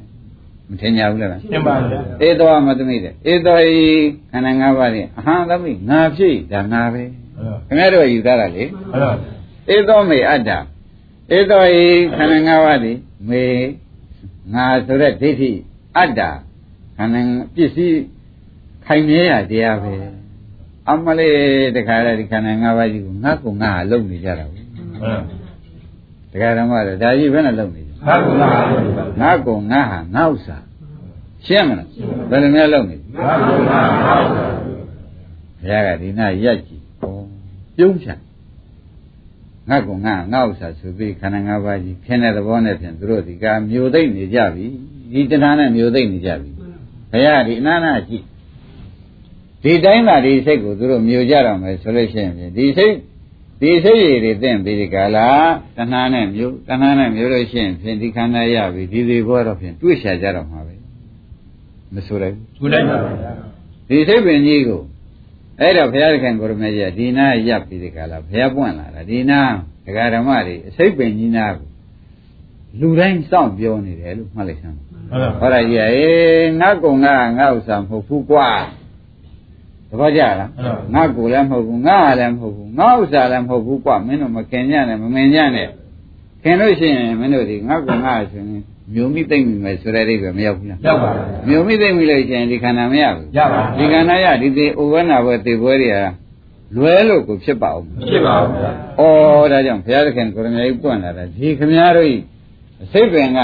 မထင်ကြဘူးလားဗျရှင်းပါဗျာဧသောမသမိတဲ့ဧသောဤခန္ဓာ၅ပါးနဲ့အဟံသမိငါဖြစ်ဒါငါပဲ ခင်ဗျားတို့ယူသားတာလေမှန်ပါဧသောမေအတ္တဧသောဤခန္ဓာ၅ပါးဒီမေငါဆိုတဲ့ဒိဋ္ဌိအတ္တခန္ဓာပစ္စည်းခိုင်မြဲရတရားပဲအမလေးတခါတည်းဒီခန္ဓာ၅ပါးကြီးကိုငါ့ကိုငါ့ဟာလုံနေကြတာဘူးမှန်တခါတည်းမှတော့ဒါကြီးဘယ်နဲ့လုံနေကြပါဗျာငါ့ကိုငါ့ဟာငါ့ဥစ္စာရှင်းမလားဘယ်လိုများလုပ်နေငါကုဏငါဥစ္စာဘုရားကဒီနာရက်ကြ ည့်ဩပြုံးချံငါကငါငါဥစ္စာဆိုပြီးခန္ဓာ၅ပါးကြီးခင်းတဲ့သဘောနဲ့ဖြင့်သူတို့ဒီကမျိုးသိမ့်နေကြပြီဒီတဏှာနဲ့မျိုးသိမ့်နေကြပြီဘုရားဒီအနာနာကြည့်ဒီတိုင်းသာဒီစိတ်ကိုသူတို့မျိုးကြတော့မယ်ဆိုလို့ရှိရင်ဖြင့်ဒီစိတ်ဒီစိတ်ရည်တွေသင်ပြီးဒီကလာတဏှာနဲ့မျိုးတဏှာနဲ့မျိုးလို့ရှိရင်ဖြင့်ဒီခန္ဓာရပြီဒီဒီဘောတော့ဖြင့်တွေ့ရှာကြတော့မှာပဲမဆိုလိုက်ဘူးကုလိုက်ပါဗျာဒီစိတ်ပင်ကြီးကို အဲ့တော့ဘုရားသခင်ကိုရမေကြီးကဒီနာရပ်ပြီးဒီကလာဘုရားပွင့်လာတာဒီနာဒကာဓမ္မတွေအစိတ်ပင်ကြီးနာကိုလူတိုင်းစောင့်ပြောနေတယ်လို့မှတ်လိုက်စမ်းဟုတ်ပါဟောရကြီးကအေးငါကုံငါငါဥစ္စာမဟုတ်ဘူးကွာသဘောကျလားငါကိုလည်းမဟုတ်ဘူးငါလည်းမဟုတ်ဘူးငါဥစ္စာလည်းမဟုတ်ဘူးကွာမင်းတို့မခင်ညနဲ့မမင်ညနဲ့ခင်လို့ရှိရင်မင်းတို့ဒီငါကုံငါဆိုရင် မျိုးမိသိမ့်မိမယ်ဆိုတဲ့အိဗယ်မရောက်ဘူးလားရောက်ပါဗျာမျိုးမိသိမ့်မိလို့ရှိရင်ဒီခန္ဓာမရဘူးရပါဒီကဏ္ဍရဒီသေးဥဝနာဘွယ်သေပွဲတွေကလွဲလို့ကိုဖြစ်ပါဦးဖြစ်ပါဘူးဗျာ။ဩဒါကြောင့်ဘုရားသခင်ကိုရမေကြီးပွင့်လာတာဒီခမည်းတော်ဤအစိတ်ပင်က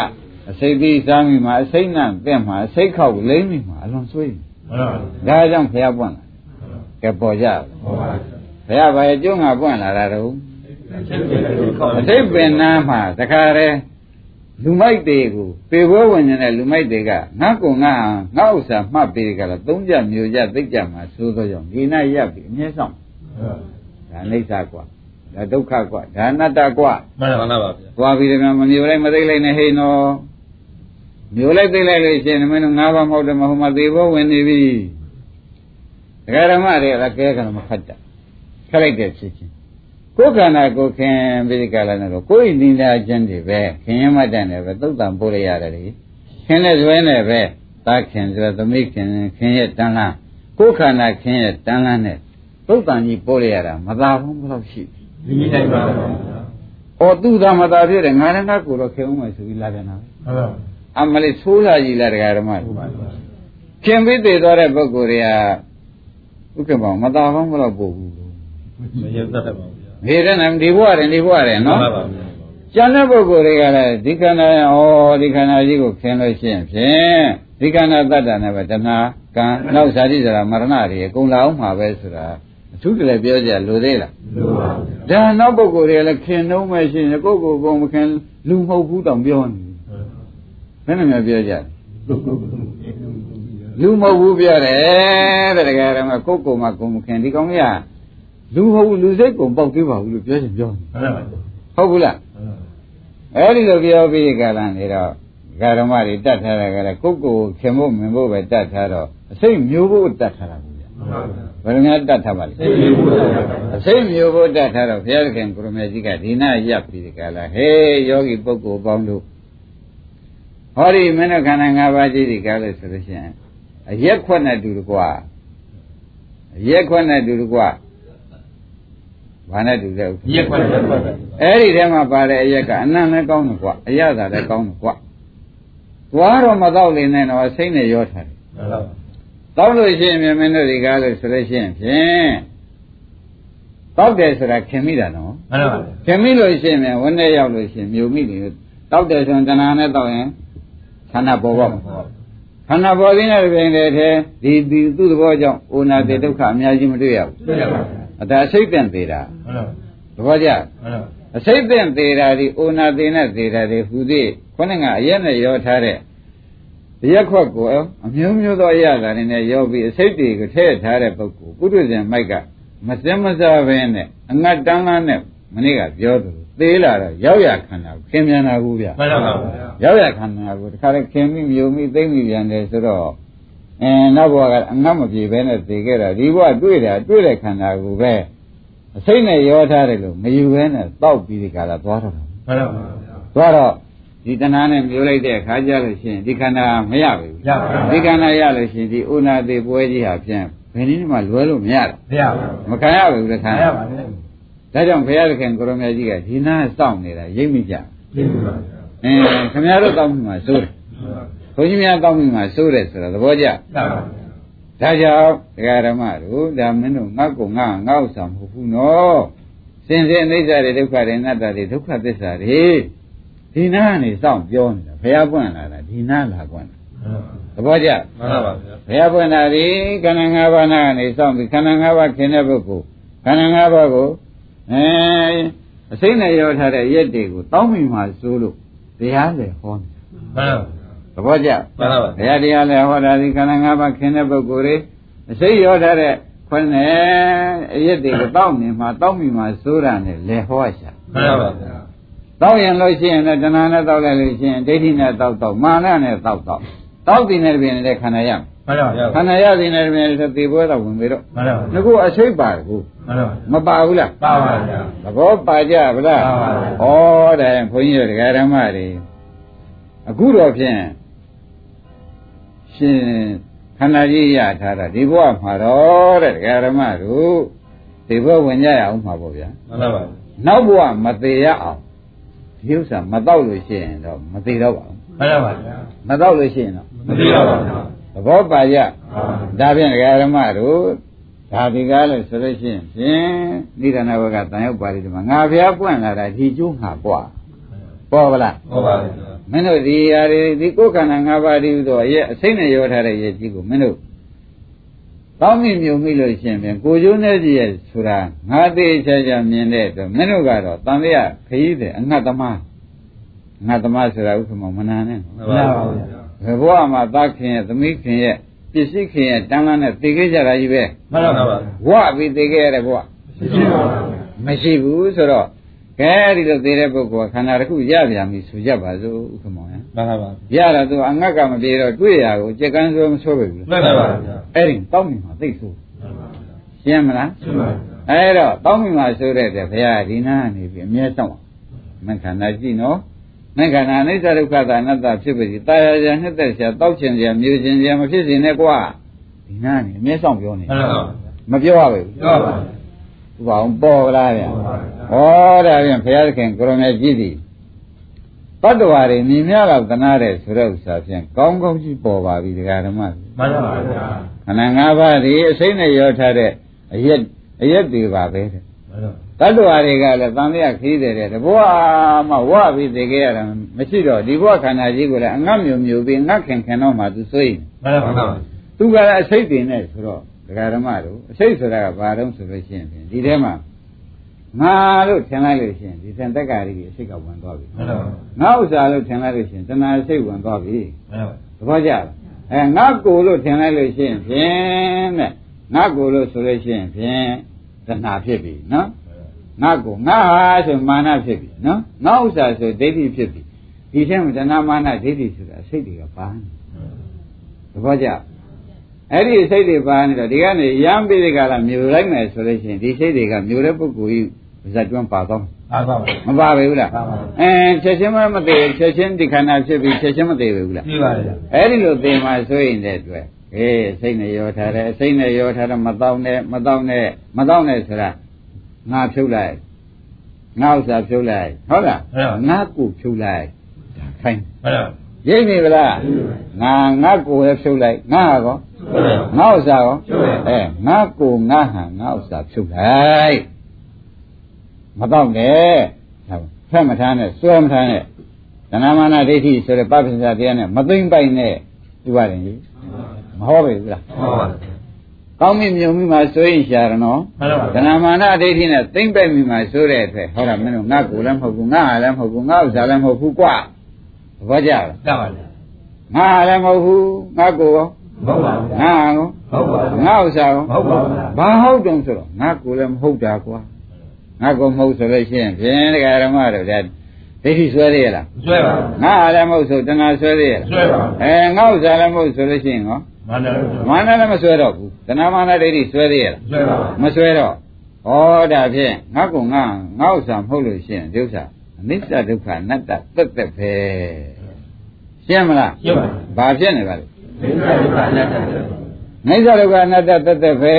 အစိတ်သီးစားမိမှာအစိတ်နံတဲ့မှာအစိတ်ခောက်လိမ့်မိမှာအလွန်ဆွေးဟုတ်ပါဘူး။ဒါကြောင့်ဘုရားပွင့်လာ။ကဲပေါ်ကြတယ်ဟုတ်ပါဘူး။ဘုရားဘာရဲ့ကျုံးကပွင့်လာတာတော့ဖြစ်ဖြစ်လို့ခေါ်အစိတ်ပင်နာမှာတခါတည်း လူမိုက်တွေကိုပေပွဲဝင်နေတဲ့လူမိုက်တွေကငါကုံငါငါဥစ္စာမှတ်ပေးကြတော့သုံးကြမျိုးကြသိကြမှာသိုးသောကြောင့်ဒီနာရပ်ပြီးအမြဲဆောင်ဒါအိဋ္ဌကွာဒါဒုက္ခကွာဒါအနတ္တကွာမှန်ပါပါဗျာသွားပြီးတော့မမျိုးလိုက်မသိလိုက်နဲ့ဟိနော်မျိုးလိုက်သိလိုက်လို့ရှိရင်မင်းတို့ငါးပါးမဟုတ်တယ်မဟုတ်မှသေဘောဝင်နေပြီဒကာဓမ္မတွေကလည်းကဲကလည်းမခတ်တာခက်လိုက်တဲ့ဖြစ်ချင်း ကိုယ်ခန္ဓာကိုယ်ခင်ပြီးဒီကလာနဲ့တော့ကိုယ်ဤနိဒာချင်းတွေပဲခင်ရမတန်တယ်ပဲသုတ်တံပို့လိုက်ရတယ်လေခင်တဲ့ဇွဲနဲ့ပဲသာခင်ဆိုတော့သမိခင်ခင်ရဲ့တန်လားကိုယ်ခန္ဓာခင်ရဲ့တန်လားနဲ့သုတ်တံကြီးပို့လိုက်ရတာမသာဘူးဘယ်လောက်ရှိပြီဒီနည်းတိုင်းပါဗျာ။အော်သူသာမသာဖြစ်တယ်ငါလည်းငါကိုယ်တော့ခင်အောင်မယ်ဆိုပြီးလာပြန်တာပဲဟုတ်ပါဘူး။အမလေးဆိုးလာကြီးလားတရားဓမ္မဟုတ်ပါဘူး။ခင်ပြီးသေးသွားတဲ့ပုဂ္ဂိုလ်တွေကဥက္ကမောင်မသာကောင်းဘယ်တော့ပို့ဘူးလို့မယုံတတ်ပါဘူးဗျာ။ နေတယ်နဲ့ဒီဘဝတယ်ဒီဘဝတယ်နော်မှန်ပါဗျာ။ကျန်တဲ့ပုဂ္ဂိုလ်တွေကလည်းဒီခန္ဓာဩဒီခန္ဓာကြီးကိုခင်လို့ရှိရင်ဖြင့်ဒီခန္ဓာတတ္တနဲ့ပဲတဏှာကံနောက်ဇာတိဇရာမရဏတွေအကုန်လာအောင်မှာပဲဆိုတာအထူးတလည်းပြောကြလိုသေးလားလို့ပါဗျာဒါနောက်ပုဂ္ဂိုလ်တွေကလည်းခင်တော့မှရှိရင်ကိုယ့်ကိုယ်ကိုယ်မခင်လူမဟုတ်ဘူးတောင်ပြောနေတယ်ဘယ်နဲ့များပြောကြလဲလူမဟုတ်ဘူးပြောတယ်တဲ့တကယ်တော့ကိုယ့်ကိုယ်မှကိုယ်မခင်ဒီကောင်ကြီးက လူမဟုတ်ဘူးလူစိတ်ကိုပေါက်သေးပါဘူးလို့ပြောရင်ပြောနေဟုတ်ပါဘူးဟုတ်ဘူးလားအဲ့ဒီလိုပြောပြီးကြလာနေတော့ဂရမတွေတတ်ထားတာကလည်းကိုယ့်ကိုယ်ခင်ဖို့မင်ဖို့ပဲတတ်ထားတော့အစိတ်မျိုးဖို့တတ်ထားတာဘူးဗျဟုတ်ပါဘူးဘယ်လိုများတတ်ထားပါလဲသိပြီဘုရားအစိတ်မျိုးဖို့တတ်ထားတော့ဘုရားခင်ကိုရမေကြီးကဒီနာရပ်ပြီးကြလာဟေးယောဂီပုဂ္ဂိုလ်ပေါင်းတို့ဟောဒီမင်းတို့ခန္ဓာ၅ပါးကြီးဒီကားလို့ဆိုလို့ရှိရင်အရက်ခွက်နဲ့တူတကွာအရက်ခွက်နဲ့တူတကွာ ဘာနဲ့တူလဲဥက္ကဋ္ဌရက်ခွက်ရက်ခွက်ပဲအဲ့ဒီထဲမှာပါတဲ့အရက်ကအနံ့လည်းကောင်းတယ်ကွာအရသာလည်းကောင်းတယ်ကွာသွားတော့မတော့လေနဲ့တော့စိတ်နဲ့ရောထားတယ်ဟုတ်ပါဘူးတောက်လို့ရှိရင်မြင်မင်းတို့ဒီကားလို့ဆိုလို့ရှိရင်ဖြင့်တောက်တယ်ဆိုတာခင်မိတာနော်မှန်ပါဘူးခင်မိလို့ရှိရင်မြင်ဝန်းထဲရောက်လို့ရှိရင်မြုံမိတယ်တောက်တယ်ဆိုရင်တဏှာနဲ့တောက်ရင်ခန္ဓာပေါ်ပါမှာခန္ဓာပေါ်ခြင်းနဲ့ပြင်တဲ့ထဲဒီဒီသူ့သဘောကြောင့်အိုနာတေဒုက္ခအများကြီးမတွေ့ရဘူးသိရပါဘူး အဒါစိတ်တန့်သေးတာဟုတ်ပါဘူးသဘောကျဟုတ်ပါဘူးအစိတ်တန့်သေးတာဒီအိုနာတေနဲ့သေးတာဒီဟူသည်ခေါင်းကအရက်နဲ့ရောထားတဲ့ရက်ခွက်ကိုအမျိုးမျိုးသောအရာတွေနဲ့ရောပြီးအစိတ်တွေကိုထည့်ထားတဲ့ပုဂ္ဂိုလ်ပုထုဇဉ်မိုက်ကမစင်မစားပဲနဲ့အငတ်တန်းလန်းနဲ့မနေ့ကပြောသလိုသေးလာတော့ရောက်ရခန္ဓာကိုခင်ပြန်တာကူဗျမှန်ပါဘူးရောက်ရခန္ဓာကိုတခါလေခင်မိမြုံမိသိမ့်မိပြန်တယ်ဆိုတော့ အဲနောက်ဘဝကအငတ်မပြေပဲနဲ့သိခဲ့တာဒီဘဝတွေ့တာတွေ့တဲ့ခန္ဓာကိုပဲအစိတ်နဲ့ရောထားတယ်လို့မယူဘဲနဲ့တောက်ပြီးဒီကလာသွားတော့တာမှန်ပါဘူးသွားတော့ဒီတဏှာနဲ့မျိုးလိုက်တဲ့အခါကျလို့ရှိရင်ဒီခန္ဓာမရဘူးရပါဘူးဒီခန္ဓာရလို့ရှိရင်ဒီဥနာသေးပွဲကြီးဟာဖြင့်ဘယ်နည်းမှလွယ်လို့မရတော့မရပါဘူးမခံရဘူးတခါမရပါဘူးဒါကြောင့်ဘုရားသခင်ကိုရမကြီးကဒီနာစောင့်နေတာရိပ်မိကြသိပြီပါဗျာအင်းခင်ဗျားတို့တောင်းမိမှာစိုးတယ် ဘုန်းကြီးများတောင်းမိမှာစိုးတယ်ဆိုတာသဘောကျသာပါဒါကြောင့်ဒကာဓမ္မတို့ဒါမင်းတို့ငါ့ကိုငါငါ့ဥစ္စာမဟုတ်ဘူးနော်စင်စစ်အိဋ္ဌာတွေဒုက္ခတွေအနတ္တတွေဒုက္ခသစ္စာတွေဒီနာကနေစောင့်ပြောနေတာဘုရားပွင့်လာတာဒီနာလာပွင့်လာသဘောကျမှန်ပါပါဗျာဘုရားပွင့်တာဒီခန္ဓာ၅ပါးနာကနေစောင့်ပြီးခန္ဓာ၅ပါးခင်တဲ့ပုဂ္ဂိုလ်ခန္ဓာ၅ပါးကိုအဲအစိမ့်နဲ့ရောထားတဲ့ရက်တွေကိုတောင်းမိမှစိုးလို့တရားလေဟောတယ်မှန်ပါသ ဘောကျမှန်ပါပါဘုရားတရားလည်းဟောတာဒီခန္ဓာ၅ပါးခင်တဲ့ပုဂ္ဂိုလ်တွေအစိမ့်ရောထားတဲ့ခွန်းနဲ့အရက်တွေကိုတောင်းနေမှတောင်းမိမှစိုးတာနဲ့လေဟောရှာမှန်ပါပါဗျာတောက်ရင်လို့ရှိရင်လည်းတဏှာနဲ့တောက်လိုက်လို့ရှိရင်ဒိဋ္ဌိနဲ့တောက်တောက်မာနနဲ့တောက်တောက်တောက်တင်တဲ့ပြင်နဲ့ခန္ဓာရမယ်မှန်ပါဗျာခန္ဓာရတင်တဲ့ပြင်နဲ့သေပွဲတော့ဝင်ပြီတော့မှန်ပါငါကအစိတ်ပါကူမှန်ပါမပါဘူးလားပါပါဗျာသဘောပါကြဗလားပါပါဩဒါရင်ဘုန်းကြီးတို့တရားဓမ္မတွေအခုတော့ဖြင့် ရှင်ခန္ဓာကြီးရထားတာဒီဘဝမှာတော့တဲ့တရားဓမ္မတို့ဒီဘဝဝင်ကြရအောင်မှာပေါ့ဗျာမှန်ပါပါနောက်ဘဝမသေးရအောင်ဒီဥစ္စာမတော့လို့ရှိရင်တော့မသေးတော့ပါဘူးမှန်ပါပါဗျာမတော့လို့ရှိရင်တော့မသိတော့ပါဗျာသဘောပါကြပါဒါဖြင့်ဒကာရမတို့ဒါဒီကားလို့ဆိုလို့ရှိရင်ဖြင့်နိဒာနဘကတန်ရောက်ပါလိမ့်ဒီမှာငါဖျားပွင့်လာတာဒီကျိုးငါပွားပေါ်ပါလားဟုတ်ပါဗျာ မင်းတို့ဒီຢာတွေဒီကိုယ်ခန္ဓာ၅ပါးဒီဥသောရဲ့အစိမ့်နဲ့ရောထားတဲ့ရဲ့ကြီးကိုမင်းတို့တောင်းမိမြုံမိလို့ရှိရင်ဖြင့်ကိုကျိုးနဲ့ကြီးရဲ့ဆိုတာငါသေးချာချာမြင်တဲ့အတွက်မင်းတို့ကတော့တန်လျာခရီးတဲ့အငတ်သမားအငတ်သမားဆိုတာဥက္ကမမနာနဲ့မှန်ပါပါဗျာဘယ်ဘဝမှာသားခင်ရဲ့သမီးခင်ရဲ့ပစ္စည်းခင်ရဲ့တန်းလန်းနဲ့တည်ခဲ့ကြတာကြီးပဲမှန်ပါပါဝပြီးတည်ခဲ့ရတဲ့ဘဝရှိပါပါဗျာမရှိဘူးဆိုတော့ ကဲဒီလိုသေးတဲ့ပုဂ္ဂိုလ်ကခန္ဓာတစ်ခုရပြန်ပြီဆိုကြပါစို့ဥက္ကမောင်ရမှန်ပါပါရတာသူအငတ်ကမပြေတော့တွေ့ရကိုကြက်ကန်းဆိုမဆိုးပဲဘူးမှန်ပါပါဗျာအဲ့ဒီတောင်းမိမှာသိဆိုးမှန်ပါပါရှင်းမလားရှိပါပါအဲ့တော့တောင်းမိမှာဆိုတဲ့တဲ့ဘုရားဒီနာကနေပြီးအမြဲဆောင်မခန္ဓာကြည့်နော်မခန္ဓာအနိစ္စဒုက္ခသာအနတ္တဖြစ်ပါစီတာယာရာနှစ်သက်ဆရာတောက်ချင်ဆရာမျိုးချင်ဆရာမဖြစ်စေနဲ့ကွာဒီနာကနေအမြဲဆောင်ပြောနေမှန်ပါပါမပြောရဘူးပြောပါပါဥပအောင်ပေါ်လားဗျာ ပေါ်ပါဗျာဩဒါဖြင့်ဘုရားသခင်ကိုရမေကြည့်သည်တတ္တဝါတွေမြင်များတော့တနာတဲ့ဆိုတဲ့ဥစ္စာဖြင့်ကောင်းကောင်းကြီးပေါ်ပါပြီဒကာဓမ္မမှန်ပါပါဗျာခန္ဓာ၅ပါးဒီအစိမ့်နဲ့ရောထားတဲ့အရက်အရက်တွေပါပဲတဲ့မှန်ပါတတ္တဝါတွေကလည်းတန်လျာခီးတယ်တဲ့တဘွားမှဝပြီးသိခဲ့ရတာမရှိတော့ဒီဘဝခန္ဓာကြီးကိုလည်းအငတ်မြုံမြုံပြီးငတ်ခင်ခင်တော့မှသူစိုးရင်မှန်ပါပါသူကလည်းအစိတ်တင်နေဆိုတော့ဒကာဓမ္မတို့အစိတ်ဆိုတာကဘာတုံးဆိုလို့ရှိရင်ဖြင့်ဒီထဲမှာ ငါလို့ထင်လိုက်လို့ရှိရင်ဒီသင်တက္ကာရီအစိတ်ကဝင်သွားပြီမှန်ပါပါငါဥစ္စာလို့ထင်လိုက်လို့ရှိရင်တဏှာစိတ်ဝင်သွားပြီမှန်ပါသဘောကျလားအဲငါကိုလို့ထင်လိုက်လို့ရှိရင်ဖြင့်တဲ့ငါကိုလို့ဆိုလို့ရှိရင်ဖြင့်တဏှာဖြစ်ပြီနော်ငါကိုငါဟာဆိုမာနဖြစ်ပြီနော်ငါဥစ္စာဆိုဒိဋ္ဌိဖြစ်ပြီဒီထဲမှာတဏှာမာနဒိဋ္ဌိဆိုတာစိတ်တွေကပါနေသဘောကျ အဲ့ဒီစိတ်တွေပါနေတော့ဒီကနေရမ်းပြီးဒီကလာမြူလိုက်မယ်ဆိုလို့ရှိရင်ဒီစိတ်တွေကမြူတဲ့ပုဂ္ဂိုလ်ကြီးဇတ်ကျွမ်းပါတော့ပါပါပါမပါပဲဘူးလားပါပါအဲချက်ချင်းမမသေးချက်ချင်းဒီခန္ဓာဖြစ်ပြီးချက်ချင်းမသေးပဲဘူးလားရှိပါဗျာအဲ့ဒီလိုသေမှဆိုရင်တဲ့အတွက်အေးစိတ်နဲ့ရောထားတယ်စိတ်နဲ့ရောထားတယ်မတော့နဲ့မတော့နဲ့မတော့နဲ့ဆိုတာငါဖြုတ်လိုက်ငါဥစ္စာဖြုတ်လိုက်ဟုတ်လားငါကိုဖြုတ်လိုက်ဒါခိုင်းမှန်ပါရိပ်နေဗလားငါငါကိုလည်းဖြုတ်လိုက်ငါဟာကောမှန်ပါ ငါဥစ္စာကောအဲငါကိုငါဟာငါဥစ္စာဖြုတ်လိုက်မတော့နဲ့ဖက်မထားနဲ့စွဲမထားနဲ့သဏ္ဍမာနဒိဋ္ဌိဆိုတဲ့ပပ္ပစ္စတရားနဲ့မသိမ့်ပိုက်နဲ့ဒီပါတယ်ကြီးမဟုတ်ပဲဘူးလားဟုတ်ပါကောင်းပြီမြုံပြီမှာဆိုရင်ရှာရနော်မှန်ပါသဏ္ဍမာနဒိဋ္ဌိနဲ့သိမ့်ပိုက်ပြီမှာဆိုတဲ့အတွက်ဟောတာမင်းတို့ငါကိုယ်လည်းမဟုတ်ဘူးငါဟာလည်းမဟုတ်ဘူးငါဥစ္စာလည်းမဟုတ်ဘူးကွာသဘောကျလားတပါဗျာငါဟာလည်းမဟုတ်ဘူးငါကိုယ်ရော ဟုတ်ပါဗျာငါဟာကောဟုတ်ပါဗျာငါဥစ္စာရောဟုတ်ပါဗျာဘာဟုတ်တုံးဆိုတော့ငါကိုယ်လည်းမဟုတ်တာကွာငါကိုယ်မဟုတ်ဆိုလို့ရှိရင်ဖြင့်တရားဓမ္မတို့ဒါဒိဋ္ဌိဆွဲသေးရလားဆွဲပါငါဟာလည်းမဟုတ်ဆိုတဏှာဆွဲသေးရလားဆွဲပါအဲငါဥစ္စာလည်းမဟုတ်ဆိုလို့ရှိရင်ဟောမှန်တယ်မာနလည်းမဆွဲတော့ဘူးတဏှာမာနဒိဋ္ဌိဆွဲသေးရလားဆွဲပါမဆွဲတော့ဩဒါဖြင့်ငါကငါငါဥစ္စာမဟုတ်လို့ရှိရင်ဒီဥစ္စာအနိစ္စဒုက္ခအနတ္တသက်သက်ပဲရှင်းမလားရှင်းပါဘာဖြစ်နေပါလဲ ဒိဋ္ဌိကလည်းတတ်တယ်နိစ္စဒုက္ခအနတ္တသက်သက်ပဲ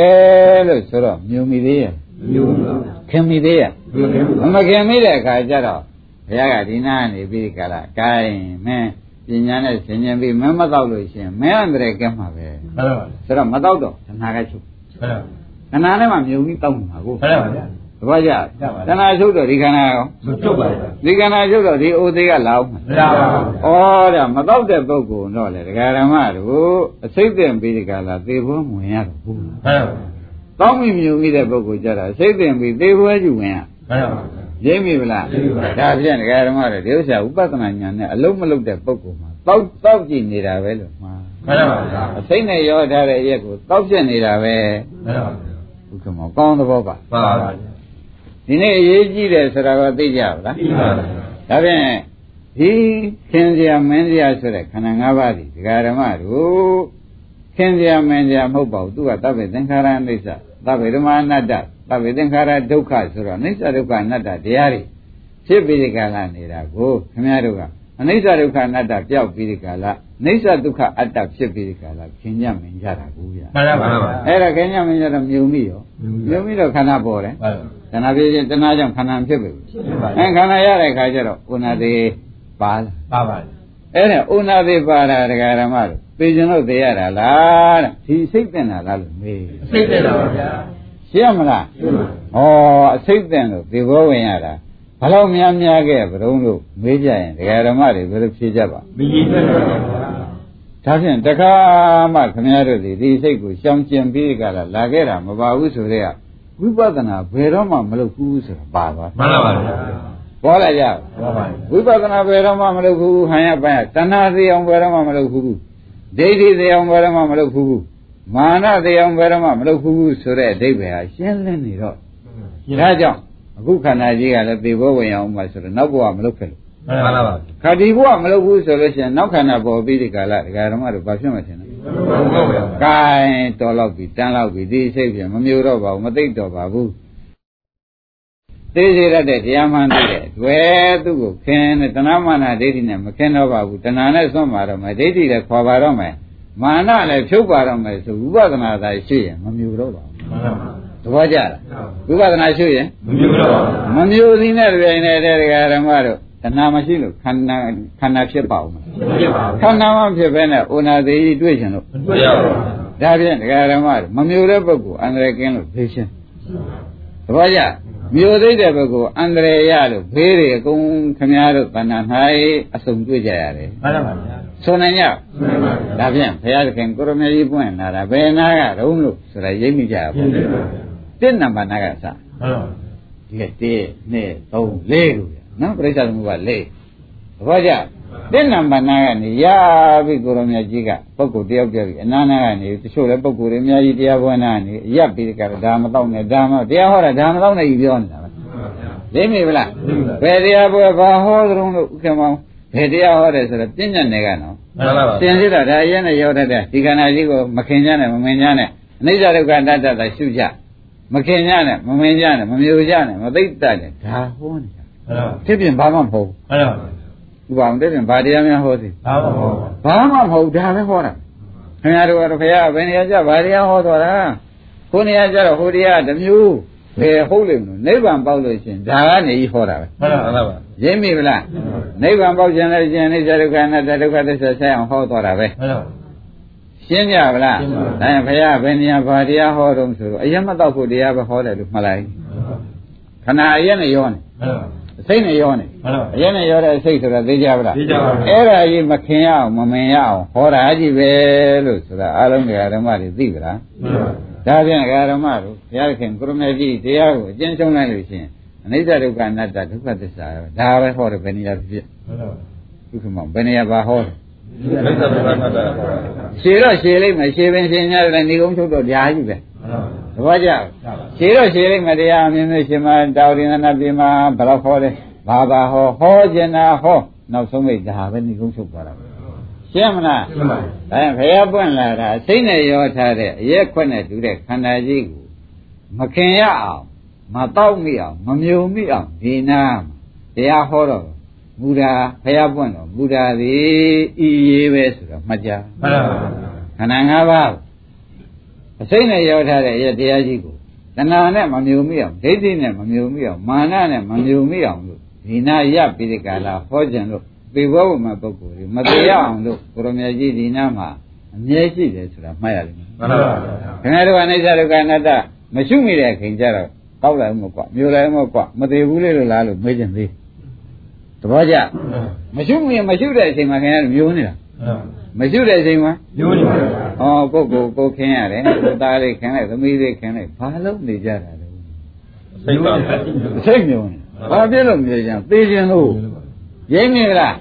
လို့ဆိုတော့မြုံမိသေးရဲ့မျိုးပါခင်မိသေးရဲ့မျိုးမမခင်မိတဲ့အခါကျတော့ဘုရားကဒီနာနေပြီးကြလားဂိုင်းမင်းပညာနဲ့ဆင်ញင်ပြီးမင်းမတော့လို့ရှိရင်မင်းအန္တရာယ်ကဲမှာပဲမှန်ပါဆိုတော့မတော့တော့တဏှာကချုပ်မှန်ပါခဏနဲ့မှမြုံပြီးတောက်မှာကိုမှန်ပါဗျာ သဘောကျတဏှာချုပ်တော့ဒီခန္ဓာရောမချုပ်ပါဘူးဒီခန္ဓာချုပ်တော့ဒီအိုသေးကလာအောင်မရပါဘူးဩဒါမတော့တဲ့ပုဂ္ဂိုလ်တော့လေဒကာရမတို့အစိတ်တင်ပြီးဒီကလာသေဖို့ဝင်ရတော့ဘူးမှန်ပါဘူးကောင်းပြီမြူမိတဲ့ပုဂ္ဂိုလ်ကြတာအစိတ်တင်ပြီးသေဖို့ကျူဝင်ရမှန်ပါဘူးရင်းပြီဗလားရင်းပြီပါဒါဖြင့်ဒကာရမတို့ဒီဥစ္စာဥပဒနာညာနဲ့အလုံးမလုံးတဲ့ပုဂ္ဂိုလ်မှာတောက်တောက်ကြည့်နေတာပဲလို့မှာမှန်ပါဘူးအစိတ်နဲ့ရောထားတဲ့အရက်ကိုတောက်ပြက်နေတာပဲမှန်ပါဘူးဘုက္ကမောကောင်းသဘောပါမှန်ပါဘူး ဒီနေ့အရေးကြီးတယ်ဆိုတာကသိကြပါလားပြီးပါပြီဒါဖြင့်ဒီခင်စရာမင်းစရာဆိုတဲ့ခန္ဓာ၅ပါးဒီဒကာဓမ္မတို့ခင်စရာမင်းစရာမဟုတ်ပါဘူးသူကသဗ္ဗေသင်္ခါရအိဋ္ဌသဗ္ဗေဓမ္မအနတ္တသဗ္ဗေသင်္ခါရဒုက္ခဆိုတော့အိဋ္ဌဒုက္ခအနတ္တတရားတွေဖြစ်ပြီးဒီကလာနေတာကိုခင်ဗျားတို့က အနိစ္စဒုက္ခအနတ္တပျောက်ပြီးဒီကလာအိဋ္ဌဒုက္ခအတ္တဖြစ်ပြီးဒီကလာခင်ညမင်ကြတာကိုဗျာမှန်ပါဘူးအဲ့ဒါခင်ညမင်ကြတော့မြုံမိရောမြုံမိတော့ခန္ဓာပေါ်တယ်မှန်ပါဘူးတဏှာဖြစ်ခြင်းတဏှာကြောင့်ခန္ဓာဖြစ်ပြီအဲခန္ဓာရတဲ့ခါကျတော့ဥနာသေးပါလာပါပါအဲ့ဒါဥနာသေးပါတာဒကာရမတို့သိကျင်လို့သိရတာလားတဲ့ဒီစိတ်တင်တာလားလို့မေးစိတ်တက်တာပါဗျာရှင်းမလားဩအစိတ်တင်လို့ဒီဘောဝင်ရတာ ဘယ်တော့များများခဲ့ဘုံလို့မေးကြရင်ဒကာရမတွေဘယ်လိုဖြေကြပါမကြီးတက်တာပါဗျာဒါဖြင့်တခါမှခမည်းတော်ဒီဒီစိတ်ကိုရှောင်ကျင်ပြီးကြလားလာခဲ့တာမပါဘူးဆိုတော့ဝိပဿနာဘယ်တော့မှမလုပ်ဘူးဆိုတာပါသွားမှန်ပါပါဗျာပေါ်လာကြမှန်ပါပါဝိပဿနာဘယ်တော့မှမလုပ်ဘူးဟန်ရပန်းရတဏှာသေးအောင်ဘယ်တော့မှမလုပ်ဘူးဒိဋ္ဌိသေးအောင်ဘယ်တော့မှမလုပ်ဘူးမာနသေးအောင်ဘယ်တော့မှမလုပ်ဘူးဆိုတဲ့အဓိပ္ပာယ်ဟာရှင်းလင်းနေတော့ဒါကြောင့် အခုခန္ဓာကြီးကလည်းသေဘောဝင်အောင်မှဆိုတော့နောက်ဘဝမလုပ်ခဲ့လို့မှန်ပါပါခါဒီဘဝမလုပ်ဘူးဆိုလို့ရှိရင်နောက်ခန္ဓာပေါ်ပြီးဒီကာလဒကာဓမ္မတို့ဘာဖြစ်မှထင်လဲဟုတ်ပါဘူးကဲတော်တော့ပြီတန်းတော့ပြီဒီစိတ်ပြန်မမျိုးတော့ပါဘူးမသိတော့ပါဘူးသိစေရတဲ့တရားမှန်သိတဲ့တွေ့သူ့ကိုခင်တဲ့တဏမာနဒိဋ္ဌိနဲ့မခင်တော့ပါဘူးတဏှာနဲ့စွန့်ပါတော့မယ်ဒိဋ္ဌိလည်းခွာပါတော့မယ်မာနလည်းဖြုတ်ပါတော့မယ်ဆိုဝိပဿနာသာရှိရင်မမျိုးတော့ပါဘူးမှန်ပါပါ သဘောကျလားဝိပဿနာရှိရင်မမျိုးတော့ပါဘူးမမျိုးသေးတဲ့ပြိုင်နေတဲ့တရားဓမ္မတို့တဏှာမရှိလို့ခန္ဓာခန္ဓာဖြစ်ပါဦးမယ်မဖြစ်ပါဘူးခန္ဓာမှဖြစ်ပဲနဲ့ဩနာသေးကြီးတွေ့ချင်လို့မတွေ့ရပါဘူးဒါဖြင့်တရားဓမ္မတို့မမျိုးတဲ့ပုဂ္ဂိုလ်အန္တရာယ်ကင်းလို့သိချင်းသဘောကျမျိုးသိတဲ့ပုဂ္ဂိုလ်အန္တရာယ်ရလို့ဘေးတွေအကုန်ခမည်းတော်တဏ္ဍာ၌အစုံတွေ့ကြရတယ်မှန်ပါပါဗျာဆိုနိုင်ကြမှန်ပါပါဒါဖြင့်ဘုရားသခင်ကိုရမေကြီးပွင့်လာတာဘယ်နာကတုံးလို့ဆိုတာရိပ်မိကြပါဘူး တစ်နံပါတ်နာကစမှန်ပါဒီက1 2 3 4လို့ပြနော်ပြိဿသမုပ္ပါ4သဘောကျတစ်နံပါတ်နာကနေရပြီကိုရမေကြီးကပုဂ္ဂိုလ်တယောက်ပြောပြီးအနာနာကနေတချို့လည်းပုဂ္ဂိုလ်တွေအများကြီးတရားပွဲနာနေရပ်ပြီးကြတော့ဒါမတော့နဲ့ဒါမတရားဟောတာဒါမတော့နဲ့ကြီးပြောနေတာပဲသိမိဗလားဘယ်တရားပွဲဘာဟောသလုံးလို့ဥက္ကမောင်ဘယ်တရားဟောတယ်ဆိုတော့ပြဉ္ညာနယ်ကနော်မှန်ပါပါသင်စစ်တာဒါရဲနဲ့ရောက်တတ်တဲ့ဒီခန္ဓာကြီးကိုမခင်ကြနဲ့မမင်ကြနဲ့အနိစ္စဒုက္ခအတ္တသာရှုကြ မခင်ကြနဲ့မမင်ကြနဲ့မမျိုးကြနဲ့မသိတတ်နဲ့ဒါဟောနေတာမှန်ပါဖြစ်ပြင်ဘာမှမဟုတ်မှန်ပါဘူးဥပအောင်တဲ့ပြင်ဘာတရားများဟောသေးဘာမှမဟုတ်ဘာမှမဟုတ်ဒါပဲဟောတာခင်ဗျားတို့ကတော့ခရဘယ်နေရာကျဘာတရားဟောတော်တာကိုနေရာကျတော့ဟိုတရားတစ်မျိုးဘယ်ဟုတ်လိမ့်မလို့နိဗ္ဗာန်ပေါက်လို့ရှင်ဒါကနေကြီးဟောတာပဲမှန်ပါပါရင်းမိဗလားနိဗ္ဗာန်ပေါက်ခြင်းလည်းခြင်းအိစ္ဆဒုက္ခအနတ္တဒုက္ခသစ္စာဆိုင်အောင်ဟောတော်တာပဲမှန်ပါ ရှင်းကြဗလားရှင်းပါပြီဒါရင်ဘုရားဘယ်နေရာဘာတရားဟောတော့ဆိုတော့အရင်မတော့ဖို့တရားပဲဟောတယ်လို့မှတ်လိုက်ခဏအရင်နဲ့ရောနေမှန်ပါအစိတ်နဲ့ရောနေမှန်ပါအရင်နဲ့ရောတဲ့အစိတ်ဆိုတာသိကြဗလားသိကြပါဘူးအဲ့ဒါကြီးမခင်ရအောင်မမင်ရအောင်ဟောတာကြီးပဲလို့ဆိုတာအားလုံးတရားဓမ္မတွေသိဗလားမှန်ပါဒါပြန်တရားဓမ္မတို့ဘုရားခင်ကိုရမေကြီးတရားကိုအကျဉ်းချုပ်လိုက်လို့ရှိရင်အနိစ္စဒုက္ခအနတ္တဒုက္ခသစ္စာပဲဒါပဲဟောတယ်ဘယ်နေရာဖြစ်မှန်ပါဒုက္ခမောင်ဘယ်နေရာပါဟောတယ် လက်သက်သက်မှတ်တာရှည်တော့ရှည်လိုက်မယ်ရှည်ပင်ရှည်များတယ်နေကုန်းချုပ်တော့ဓာကြီးပဲမှန်ပါသဘောကျရှည်တော့ရှည်လိုက်မယ်တရားအမြင်မျိုးရှင်မတောင်းရင်နာပြေမှာဘယ်တော့ဟောတယ်ဘာဘာဟောဟောကျင်တာဟောနောက်ဆုံးမိတ်ဒါပဲနေကုန်းချုပ်သွားတာပဲရှင်းမလားမှန်ပါအဲဘုရားပွင့်လာတာစိတ်နဲ့ရောထားတဲ့အရက်ခွက်နဲ့တူတဲ့ခန္ဓာကြီးကိုမခင်ရအောင်မတော့မိအောင်မမြုံမိအောင်ဒီနာမှာတရားဟောတော့ ဘုရားဘုရားပွင့်တော့ဘုရားသည်ဤရေးပဲဆိုတော့မှတ်ကြမှန်ပါခန္ဓာ၅ပါးအစိမ့်နဲ့ရောက်ထားတဲ့ရဲ့တရားကြီးကိုတဏှာနဲ့မမြုံမိအောင်ဒိဋ္ဌိနဲ့မမြုံမိအောင်မာနနဲ့မမြုံမိအောင်လို့ဒီနာရပိရိကာလာဟောကြံလို့ပေဘောဝမပုဂ္ဂိုလ်တွေမတရားအောင်လို့ကိုရမကြီးဒီနာမှာအမြဲရှိတယ်ဆိုတာမှတ်ရလိမ့်မယ်မှန်ပါခင်ဗျားတို့ကအနိစ္စဒုက္ခအနတ္တမရှိမိတဲ့ခင်ကြတော့တောက်လိုက်မကွာမျိုးလိုက်မကွာမသေးဘူးလေလို့လားလို့မေးခြင်းသေး သဘောကျမရှိမရင်မရှိတဲ့အချိန်မှာခင်ဗျားမျိုးနေတာမရှိတဲ့အချိန်မှာမျိုးနေပါဗျာဟောကိုကိုကိုခင်းရတယ်ကိုသားလေးခင်းလိုက်သမီးလေးခင်းလိုက်ဘာလို့နေကြတာလဲစိတ်ပါဗျာစိတ်မျိုးနေဘာဖြစ်လို့မျိုးကြံသေခြင်းလို့ရိမ့်နေလား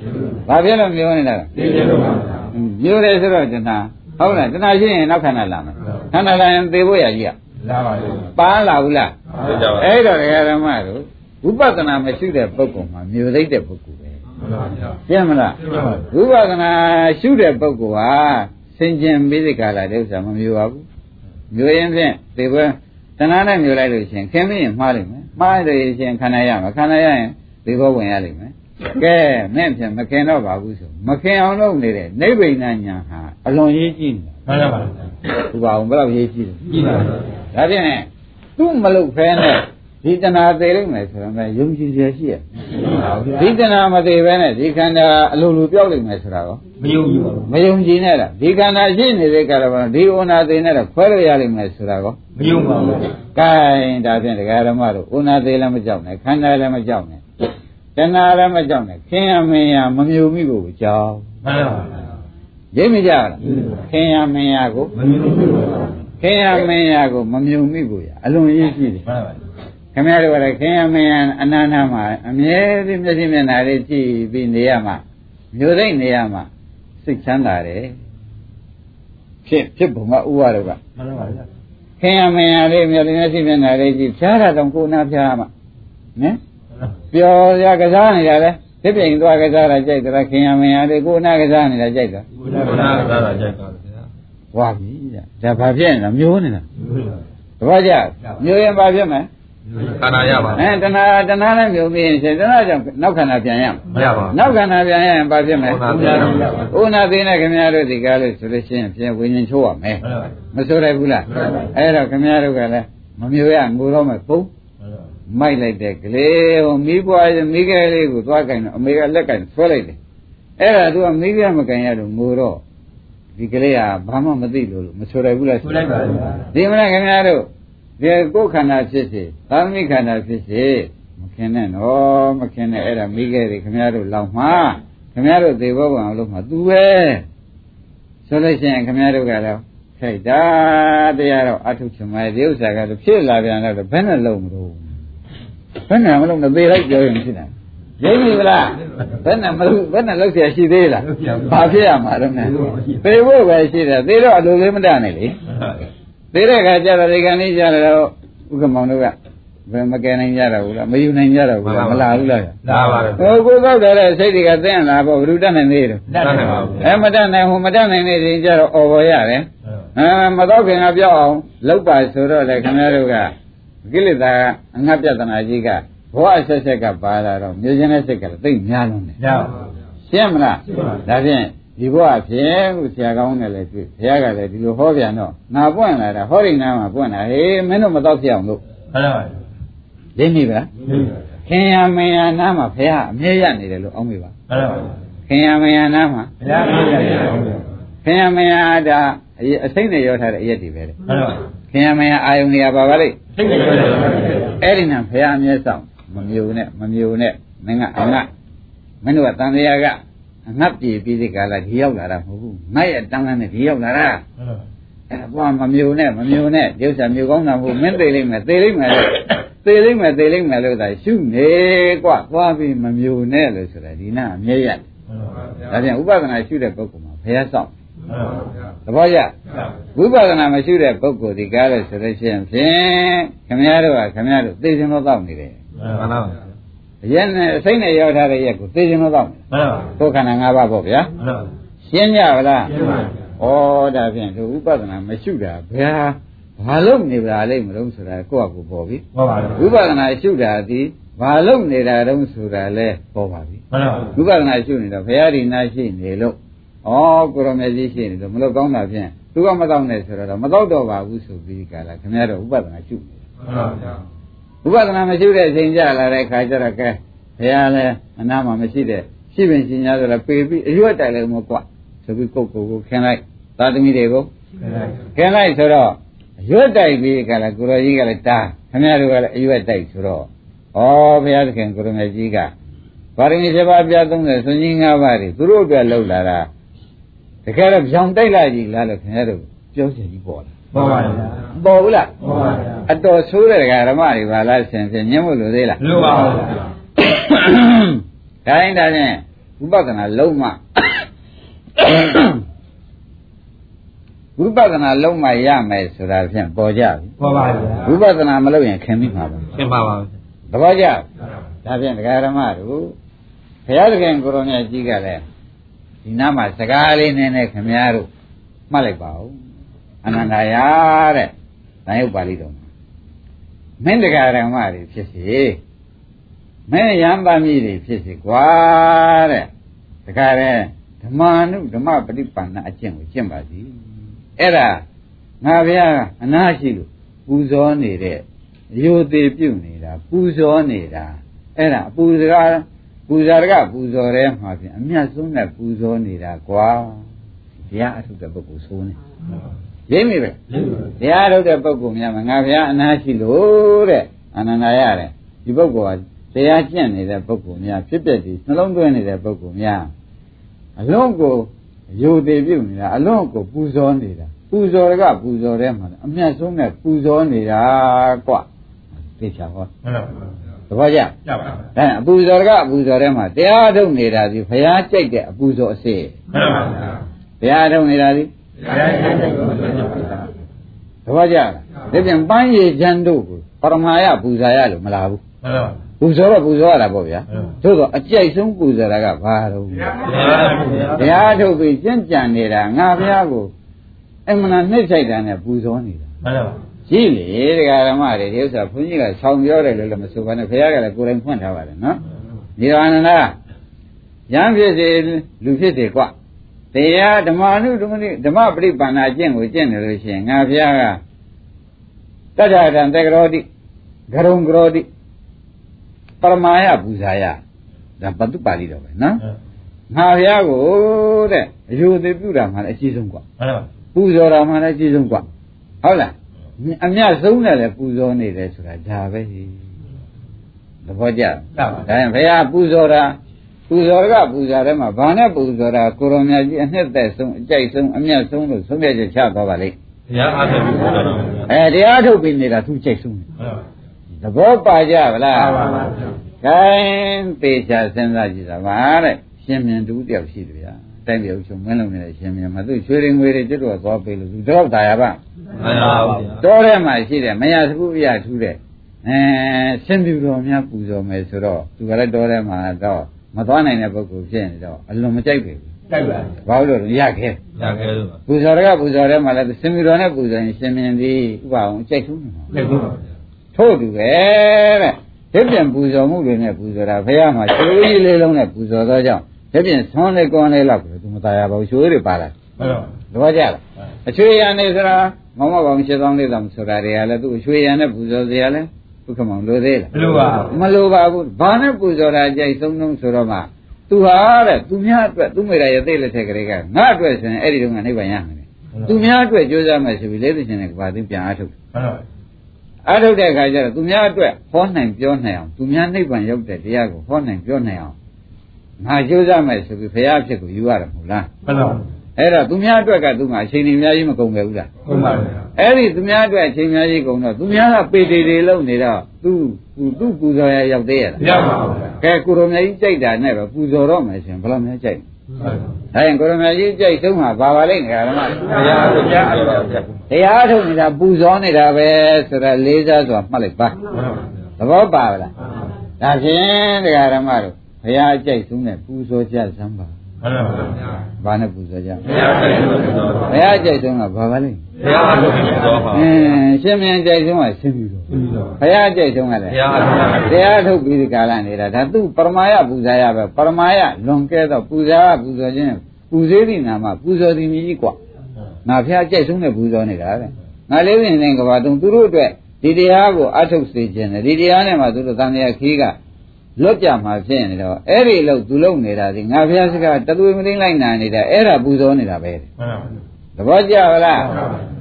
ဘာဖြစ်လို့မျိုးနေတာလဲသိကြလို့ပါဗျာမျိုးတယ်ဆိုတော့တဏှာဟုတ်လားတဏှာရှိရင်နောက်ခန္ဓာလာမယ်ခန္ဓာလာရင်သေဖို့ရကြီးอ่ะလာပါလေပါလာဘူးလားသိကြပါအဲ့တော့ဒကာဓမ္မတို့ ဝိပဿနာမရှိတဲ့ပုဂ္ဂိုလ်မှာမျိုးသိတဲ့ပုဂ္ဂိုလ်ပဲမှန်ပါဗျာပြမလားသိပါပါဝိပဿနာရှုတဲ့ပုဂ္ဂိုလ်ဟာစင်ကြင်ပြီးဒီကလာတဲ့ဥစ္စာမမျိုးပါဘူးမျိုးရင်ဖြင့်ဒီဘက်တဏှာနဲ့မျိုးလိုက်လို့ရှိရင်ခင်းမရင်မှားလိမ့်မယ်မှားလို့ရှိရင်ခန္ဓာရမှာခန္ဓာရရင်ဒီဘောဝင်ရလိမ့်မယ်ကဲမဲ့ဖြင့်မခင်တော့ပါဘူးဆိုမခင်အောင်လုပ်နေတဲ့နိဗ္ဗိဏညာဟာအလွန်ရေးကြည့်နေမှန်ပါပါသူပါအောင်ဘယ်တော့ရေးကြည့်တယ်ကြည့်ပါဗျာဒါဖြင့်သူ့မလုပ်ဖဲနဲ့ ဒီတဏှာသေးလိမ့်မယ်ဆိုတော့လည်းယုံကြည်ရရှိရဒီတဏှာမသေးဘဲနဲ့ဒီခန္ဓာအလိုလိုပြောက်လိမ့်မယ်ဆိုတာကောမယုံကြည်ပါဘူးမယုံကြည်နဲ့လားဒီခန္ဓာရှိနေတဲ့ကာလမှာဒီဥနာသေးနဲ့တော့ခွဲလို့ရလိမ့်မယ်ဆိုတာကောမယုံပါဘူးကဲဒါဖြင့်တရားဓမ္မတို့ဥနာသေးလည်းမကြောက်နဲ့ခန္ဓာလည်းမကြောက်နဲ့တဏှာလည်းမကြောက်နဲ့ခင်ရမင်းရမမြုံမိကိုကြောက်မှန်ပါပါရိပ်မကြလားခင်ရမင်းရကိုမယုံကြည်ပါဘူးခင်ရမင်းရကိုမမြုံမိကိုရအလွန်ရေးကြည့်တယ်မှန်ပါပါ ခင်ဗျားတို့ကလည်းခင်ရမင်းရအနန္တမှာအမြဲတမ်းမျက်စိမျက်နှာလေးကြည့်ပြီးနေရမှာမျိုးသိမ့်နေရမှာစိတ်ချမ်းသာတယ်ဖြစ်ဖြစ်ပုံကဥပါတော့ကမှန်ပါဗျာခင်ရမင်းရလေးမျက်စိမျက်စိမျက်နှာလေးကြည့်ဖြားတာတော့ကိုယ်နာဖြားမှာနော်ပျော်ရကစားနေတာလေဖြစ်ပြိန်သွားကစားတာကြိုက်တယ်ခင်ရမင်းရလေးကိုယ်နာကစားနေတာကြိုက်တာဘုရားကသာသာကြိုက်ပါဗျာဝါပြီဒါဘာဖြစ်နေတာမျိုးနေတာတပည့်ကြမျိုးရင်ဘာဖြစ်မလဲ ခန္ဓာရပါအဲတဏှာတဏှာနဲ့မျိုးပြီးရင်ရှင်တဏှာကြောင့်နောက်ခန္ဓာပြန်ရမယ်မရပါဘူးနောက်ခန္ဓာပြန်ရရင်ဘာဖြစ်မလဲဥနာပြန်ရမယ်ဥနာသိနေခင်ဗျားတို့ဒီကားလို့ဆိုလို့ရှိရင်ပြန်ဝิญဉ်ချိုးရမယ်မှန်ပါပါမဆိုရဘူးလားအဲ့တော့ခင်ဗျားတို့ကလည်းမမျိုးရငိုတော့မယ်ပုံမိုက်လိုက်တဲ့ကလေးဟိုမိဘွားမိခဲလေးကိုသွားကင်တော့အမေကလက်ကင်ဆွဲလိုက်တယ်အဲ့ဒါသူကမိခဲမကင်ရတော့ငိုတော့ဒီကလေးကဘာမှမသိလို့လို့မဆိုရဘူးလားဆိုလိုက်ပါဗျာဒီမလားခင်ဗျားတို့ ဒီကိုယ်ခန္ဓာဖြစ်စေသာမိခန္ဓာဖြစ်စေမခင်နဲ့နော်မခင်နဲ့အဲ့ဒါမိခဲ့တယ်ခင်ဗျားတို့လောက်မှာခင်ဗျားတို့သေဘောကံအောင်လို့မှာသူပဲဆိုလို့ရှိရင်ခင်ဗျားတို့ကတော့ခိုက်တာတရားတော့အထုချင်မယ်ဒီဥစ္စာကတော့ဖြစ်လာပြန်တော့ဘယ်နဲ့လုံးမလို့ဘယ်နဲ့မလုံးနဲ့သေလိုက်ပြောရင်ဖြစ်တယ်ရိပ်ပြီလားဘယ်နဲ့မလို့ဘယ်နဲ့လောက်เสียရှိသေးလားဘာဖြစ်ရမှာတော့နဲ့သေဖို့ပဲရှိတယ်သေတော့အလိုလေးမတတ်နဲ့လေ သေးတဲ့ခါကျတော့ဒီကနေ့ကျတော့ဥက္ကမောင်တို့ကဘယ်မကယ်နိုင်ကြတော့ဘူးလားမယူနိုင်ကြတော့ဘူးလားမလာဘူးလားလာပါဗျာဟိုကိုကောက်တယ်စိတ်တွေကသိလာပေါ့ဘယ်သူတတ်နိုင်သေးတယ်တတ်တယ်ပါဘူးအဲမတတ်နိုင်ဟိုမတတ်နိုင်နေရင်ကျတော့អော်ပေါ်ရတယ်အဲမတော့ခင်ကပြောက်အောင်လောက်ပါဆိုတော့လေခင်ဗျားတို့ကကိလေသာအငတ်ပြဒနာကြီးကဘောအဆက်ဆက်ကပါလာတော့မြေချင်းတဲ့စိတ်ကသိပ်များလုံးတယ်ရပါရှင်းမလားဒါဖြင့် ဒီဘဝဖြင့်ခုဆရာကောင်းနဲ့လည်းတွေ့ဘုရားကလည်းဒီလိုဟောပြန်တော့ငါပွင့်လာတာဟောရိနာမှာပွင့်လာဟေးမင်းတို့မတော့ဖြစ်အောင်လို့မှန်ပါပါသိမိပါလားခင်ရမင်ရနာမှာဘုရားအမြဲရနေတယ်လို့အောင်းမိပါမှန်ပါပါခင်ရမင်ရနာမှာဘုရားပြည့်ရတယ်ဟုတ်ကဲ့ခင်ရမင်ရဒါအရေးအစိမ့်နဲ့ရောထားတဲ့အရက်တွေပဲလေမှန်ပါပါခင်ရမင်ရအာယုန်တွေကပါပါလိမ့်သိတယ်ပြောတယ်အဲ့ဒီနဲ့ဘုရားအမြဲဆောင်မမျိုးနဲ့မမျိုးနဲ့မင်းကအငတ်မင်းတို့ကတန်တရားက အငတ်ပြေပြီးဒီကလာဒီရောက်လာတာမဟုတ်ဘူး။ငတ်ရတန်းကန်းနဲ့ဒီရောက်လာတာ။အဲ့ဒါမမျိုးနဲ့မမျိုးနဲ့ရုပ်ဆံမျိုးကောင်းတာမဟုတ်မင်းသေးလိမ့်မယ်သေလိမ့်မယ်လို့သေလိမ့်မယ်သေလိမ့်မယ်လို့သာရှုနေကွသွားပြီးမမျိုးနဲ့လို့ဆိုတာဒီနာအမြဲရတယ်။ဒါပြန်ဥပဒနာရှုတဲ့ပုဂ္ဂိုလ်မှာဘုရားဆောင်သဘောရဝိပဿနာမရှိတဲ့ပုဂ္ဂိုလ်ဒီကားလို့ဆိုလို့ရှိရင်ဖြင့်ခမည်းတော်ကခမည်းတော်သိစင်တော့တောက်နေတယ်မှန်ပါပါ ရက်နဲ့အစိမ့်နဲ့ရောက်ထားတဲ့ရက်ကိုသိခြင်းတော့တောက်နေမှန်ပါပါကိုယ်ခန္ဓာ၅ပါးပေါ့ဗျာမှန်ပါပါရှင်းကြပါလားရှင်းပါပြီဩဒါဖြင့်သူဥပဒနာမရှိတာဘယ်ဟာဘာလို့နေပါလိမ့်မလို့ဆိုတာကိုယ့်အကူပေါ်ပြီဟုတ်ပါပြီဝိပဿနာရှုတာဒီဘာလို့နေတာတုံးဆိုတာလဲပေါ်ပါပြီမှန်ပါပါဝိပဿနာရှုနေတော့ဘုရားဒီနာရှိနေလို့ဩကိုရမေကြီးရှိနေလို့မလို့ကောင်းတာဖြင့်သူကမတော့နဲ့ဆိုတော့မတော့တော့ပါဘူးဆိုပြီးကြလားခင်ဗျားတို့ဥပဒနာရှုနေမှန်ပါဗျာ ဥပဒနာမရှိတဲ့အချိန်ကြလာတဲ့ခါကျတော့ကဲဘုရားလည်းအနာမှာမရှိတဲ့ရှိပင်ရှင်များဆိုတော့ပေပြီးအရွတ်တိုင်လည်းမကွဆိုပြီးကိုယ့်ကိုယ်ကိုခင်းလိုက်သာသမီတွေကိုခင်းလိုက်ဆိုတော့ရွတ်တိုက်ပြီးကလည်းကိုရောကြီးကလည်းတားခင်ဗျားတို့ကလည်းအရွက်တိုက်ဆိုတော့ဩဘုရားသခင်ကိုရမေကြီးကပါရမီ7ပါးပြ30ဆွန်ကြီး5ပါးတွေသူတို့အတွက်လှုပ်လာတာတကယ်တော့ကြောင်တိုက်လာကြီးလားလို့ခင်ဗျားတို့ပြောချင်ကြီးပေါ်လာ ပေါ်ပါဗျာပေါ်ဘူးလားပေါ်ပါဗျာအတော်ဆိုးတဲ့ဓမ္မတွေပါလားဆင်ဖြင့်ညှင်းမလို့သေးလားလို့ပါဗျာဒါရင်ဒါဖြင့်ဝိပဿနာလုံးမဝိပဿနာလုံးမရမယ်ဆိုတာဖြင့်ပေါ်ကြပြီပေါ်ပါဗျာဝိပဿနာမလုပ်ရင်ခင်မိမှာပါသင်ပါပါဗျာသဘောကျဒါဖြင့်ဒကာရမတို့ဘုရားသခင်ကိုရောမြတ်ကြီးကလည်းဒီနားမှာစကားလေးနည်းနည်းခင်များတို့မှတ်လိုက်ပါဦး အနန္တရာတဲ့။ဒါရုပ်ပါဠိတော်မှာမင်းဒကာရမတွေဖြစ်စီမင်းရံပါမည်တွေဖြစ်စီကွာတဲ့။ဒကာရဲဓမ္မာနုဓမ္မပฏิပန္နအကျင့်ကိုကျင့်ပါစီ။အဲ့ဒါငါဗျာအနာရှိလို့ပူဇော်နေတဲ့ရိုသေးပြုတ်နေတာပူဇော်နေတာအဲ့ဒါအပူစကားပူဇာရကပူဇော်ရဲမှာဖြင့်အမြတ်ဆုံးတဲ့ပူဇော်နေတာကွာဘုရားအထုတဲ့ပုဂ္ဂိုလ်ဆိုးနေ ရိပ်မိပဲဘုရားအထုတဲ့ပုဂ္ဂိုလ်များမှာငါဘုရားအနာရှိလို့တဲ့အနန္တရတယ်ဒီပုဂ္ဂိုလ်ကတရားကျင့်နေတဲ့ပုဂ္ဂိုလ်များဖြစ်ပျက်ဒီနှလုံးသွင်းနေတဲ့ပုဂ္ဂိုလ်များအလုံးကိုရိုသေးပြုတ်နေတာအလုံးကိုပူဇော်နေတာပူဇော်ကပူဇော်တဲ့မှာအမြတ်ဆုံးတဲ့ပူဇော်နေတာကွာသိချာဟောဟုတ်ပါဗျာသဘောကျကြပါဗျာအဲအပူဇော်ကအပူဇော်ထဲမှာတရားထုတ်နေတာဒီဘုရားကြိုက်တဲ့အပူဇော်အစစ်ဟုတ်ပါဗျာဘုရားထုတ်နေတာဒီ တရားကျင့်တဲ့ကိုဆိုကြပါဗျာသဘောကျလားဒါပြန်ပန်းရည်ချမ်းတို့ကိုပရမယပူဇာရလို့မလာဘူးဟုတ်ပါပူဇော်တော့ပူဇော်ရတာပေါ့ဗျာဟုတ်သို့တော့အကြိုက်ဆုံးပူဇော်တာကဘာတော့ဗျာဗျာတရားထုတ်ပြီးကျင့်ကြံနေတာငါဘုရားကိုအမှန်နှိမ့်ဆိုင်တာနဲ့ပူဇော်နေတာဟုတ်ပါရှိလေတရားဓမ္မတွေဒီဥစ္စာဘုန်းကြီးကဆောင်းပြောတယ်လို့လည်းမဆိုပါနဲ့ဘုရားကလည်းကိုယ်တိုင်ဖွင့်ထားပါတယ်နော်ဒီအာနန္ဒရံဖြစ်စေလူဖြစ်စေကွ တရားဓမ္မနုဓမ္မနိဓမ္မပရိပန္နာကျင့်ကိုကျင့်တယ်လို့ရှိရင်ငါဘုရားကတတ္ထတံတေကရောတိဂရုံကရောတိပရမာယပူဇာယဒါပတုပါဠိတော်ပဲနော်ငါဘုရားကိုတဲ့အယူသေးပြုတာမှလည်းအရှိဆုံးကွဟုတ်ပါပူဇော်တာမှလည်းအရှိဆုံးကွဟုတ်လားအမြတ်ဆုံးတယ်လေပူဇော်နေတယ်ဆိုတာဒါပဲသဘောကျကြပါဒါရင်ဘုရားပူဇော်တာ ပူဇော်ကပူဇော်တယ်မှာဘာနဲ့ပူဇော်တာကိုရောင်မြတ်ကြီးအနှစ်သက်ဆုံးအကြိုက်ဆုံးအမြတ်ဆုံးလို့ဆုံးဖြတ်ချက်ချသွားပါလိမ့်တရားအားထုတ်ပြီးတော့ဟုတ်ပါအဲတရားထုတ်ပြီးနေတာသူကြိုက်ဆုံးတယ်ပါသဘောပါကြဗလားပါပါခိုင်းသေချာစဉ်းစားကြည့်တာပါတဲ့ရှင်မြင်တူတယောက်ရှိတယ်ဗျာတိုင်းပြည်အုပ်ချုပ်မင်းလုံးနေတဲ့ရှင်မြင်မှာသူရွှေရင်ငွေတွေကျွတ်တော့သွားပေးလို့သူတော့တာရပါမှန်ပါဗျာတောထဲမှာရှိတယ်မရသခုပြထူးတဲ့အဲရှင်ပြူတော်များပူဇော်မယ်ဆိုတော့သူကလည်းတောထဲမှာတော့ မသွားနိုင်တဲ့ပုဂ္ဂိုလ်ဖြစ်နေတော့အလွန်မကြိုက်ဘူး တိုက်ပါ ဘာလို့လဲရခဲ့ ရခဲ့လို့ ပူဇော်ရကပူဇော်ထဲမှာလည်းရှင်ပြူတော်နဲ့ပူဇော်ရင်ရှင်မြင်သည်ဥပအောင်ကြိုက်ဆုံးနေမှာ လက်ကို ထို့တူပဲတဲ့ဒီပြန်ပူဇော်မှုတွေနဲ့ပူဇော်တာဘုရားမှာချိုးကြီးလေးလုံးနဲ့ပူဇော်သောကြောင့်ဒီပြန်ဆွမ်းလေးကွန်လေးလောက်ကိုသူမตายရပါဘူးချိုးတွေပါလာ ဟုတ်ပါ သဘောကျလားအချွေရံနေဆိုတာမောင်မကောင်ရှင်းဆောင်လေးတောင်ဆိုတာတွေကလည်းသူ့အချွေရံနဲ့ပူဇော်စရာလဲ ဒုက္ခမောင်လိုသေးလားဘလို့ပါမလိုပါဘူးဘာနဲ့ပူဇော်တာကြိုက်ဆုံးဆုံးဆိုတော့မှသူဟာတဲ့သူများအတွက်သူမိရရဲ့သိလက်ထက်ကလေးကငါအတွက်ဆိုရင်အဲ့ဒီတော့ကနိဗ္ဗာန်ရမယ်သူများအတွက်ကြိုးစားမယ်ဆိုပြီးလေးသိရှင်တဲ့ကဘာသိပြန်အားထုတ်ဟုတ်ပါအားထုတ်တဲ့အခါကျတော့သူများအတွက်ဟောနိုင်ပြောနိုင်အောင်သူများနိဗ္ဗာန်ရောက်တဲ့တရားကိုဟောနိုင်ပြောနိုင်အောင်ငါကြိုးစားမယ်ဆိုပြီးဘုရားအဖြစ်ကိုယူရတယ်မဟုတ်လားဟုတ်ပါ အဲ့တော့သူများအတွက်ကသူကအချိန်ကြီးအများကြီးမကုန်ခဲ့ဘူးလားဟုတ်ပါအဲ့ဒီသူများအတွက်အချိန်အများကြီးကုန်တော့သူများကပေတေတွေလုံနေတော့သူသူသူပူဇော်ရရောက်သေးရလားရပါဘူးကဲကိုရိုမြကြီးကြိုက်တာနဲ့ပဲပူဇော်တော့မယ်ရှင်ဘယ်လိုများကြိုက်ဟုတ်ဒါရင်ကိုရိုမြကြီးကြိုက်ဆုံးမှာဘာပါလိမ့်ငါဓမ္မတရားတရားအဲ့ဒါဟုတ်တရားထုတ်နေတာပူဇော်နေတာပဲဆိုတော့လေးစားစွာမှတ်လိုက်ပါသဘောပါဗလားဒါဖြင့်တရားဓမ္မတို့ဘုရားကြိုက်ဆုံးနဲ့ပူဇော်ကြစမ်းပါ ဟုတ်ပါဘူး ဘာနဲ့ပူဇော်ကြ တရားဆိုင်လို့ဆိုတော့ ဘုရားကြိုက်ဆုံးကဘာပါလိမ့် တရားအားထုတ်ပြီးတော့ပါ အင်းရှင်မြန်ကြိုက်ဆုံးကရှင်ပြီတော့ဘုရားကြိုက်ဆုံးကလည်း တရားအားထုတ် တရားထုတ်ပြီးဒီကာလနေတာဒါသူပရမယပူဇာရပဲပရမယလွန်ကဲတော့ပူဇာပူဇော်ခြင်းပူဇေးသည့်နာမပူဇော်သည်မြည်ကြီးกว่าငါဖျားကြိုက်ဆုံးနဲ့ပူဇော်နေတာတဲ့ငါလေးရင်နဲ့ကဘာတုံသူတို့အတွက်ဒီတရားကိုအထုတ်စေခြင်းတယ်ဒီတရားနဲ့မှသူတို့တန်တရားခီးက လွတ်ကြမှာဖြစ်နေတော့အဲ့ဒီလို့သူလုံနေတာဒီငါဖျားစကားတသွေးမသိလိုက်နာနေတာအဲ့ဒါပူဇော်နေတာပဲဟုတ်ပါသသဘောကျပါလား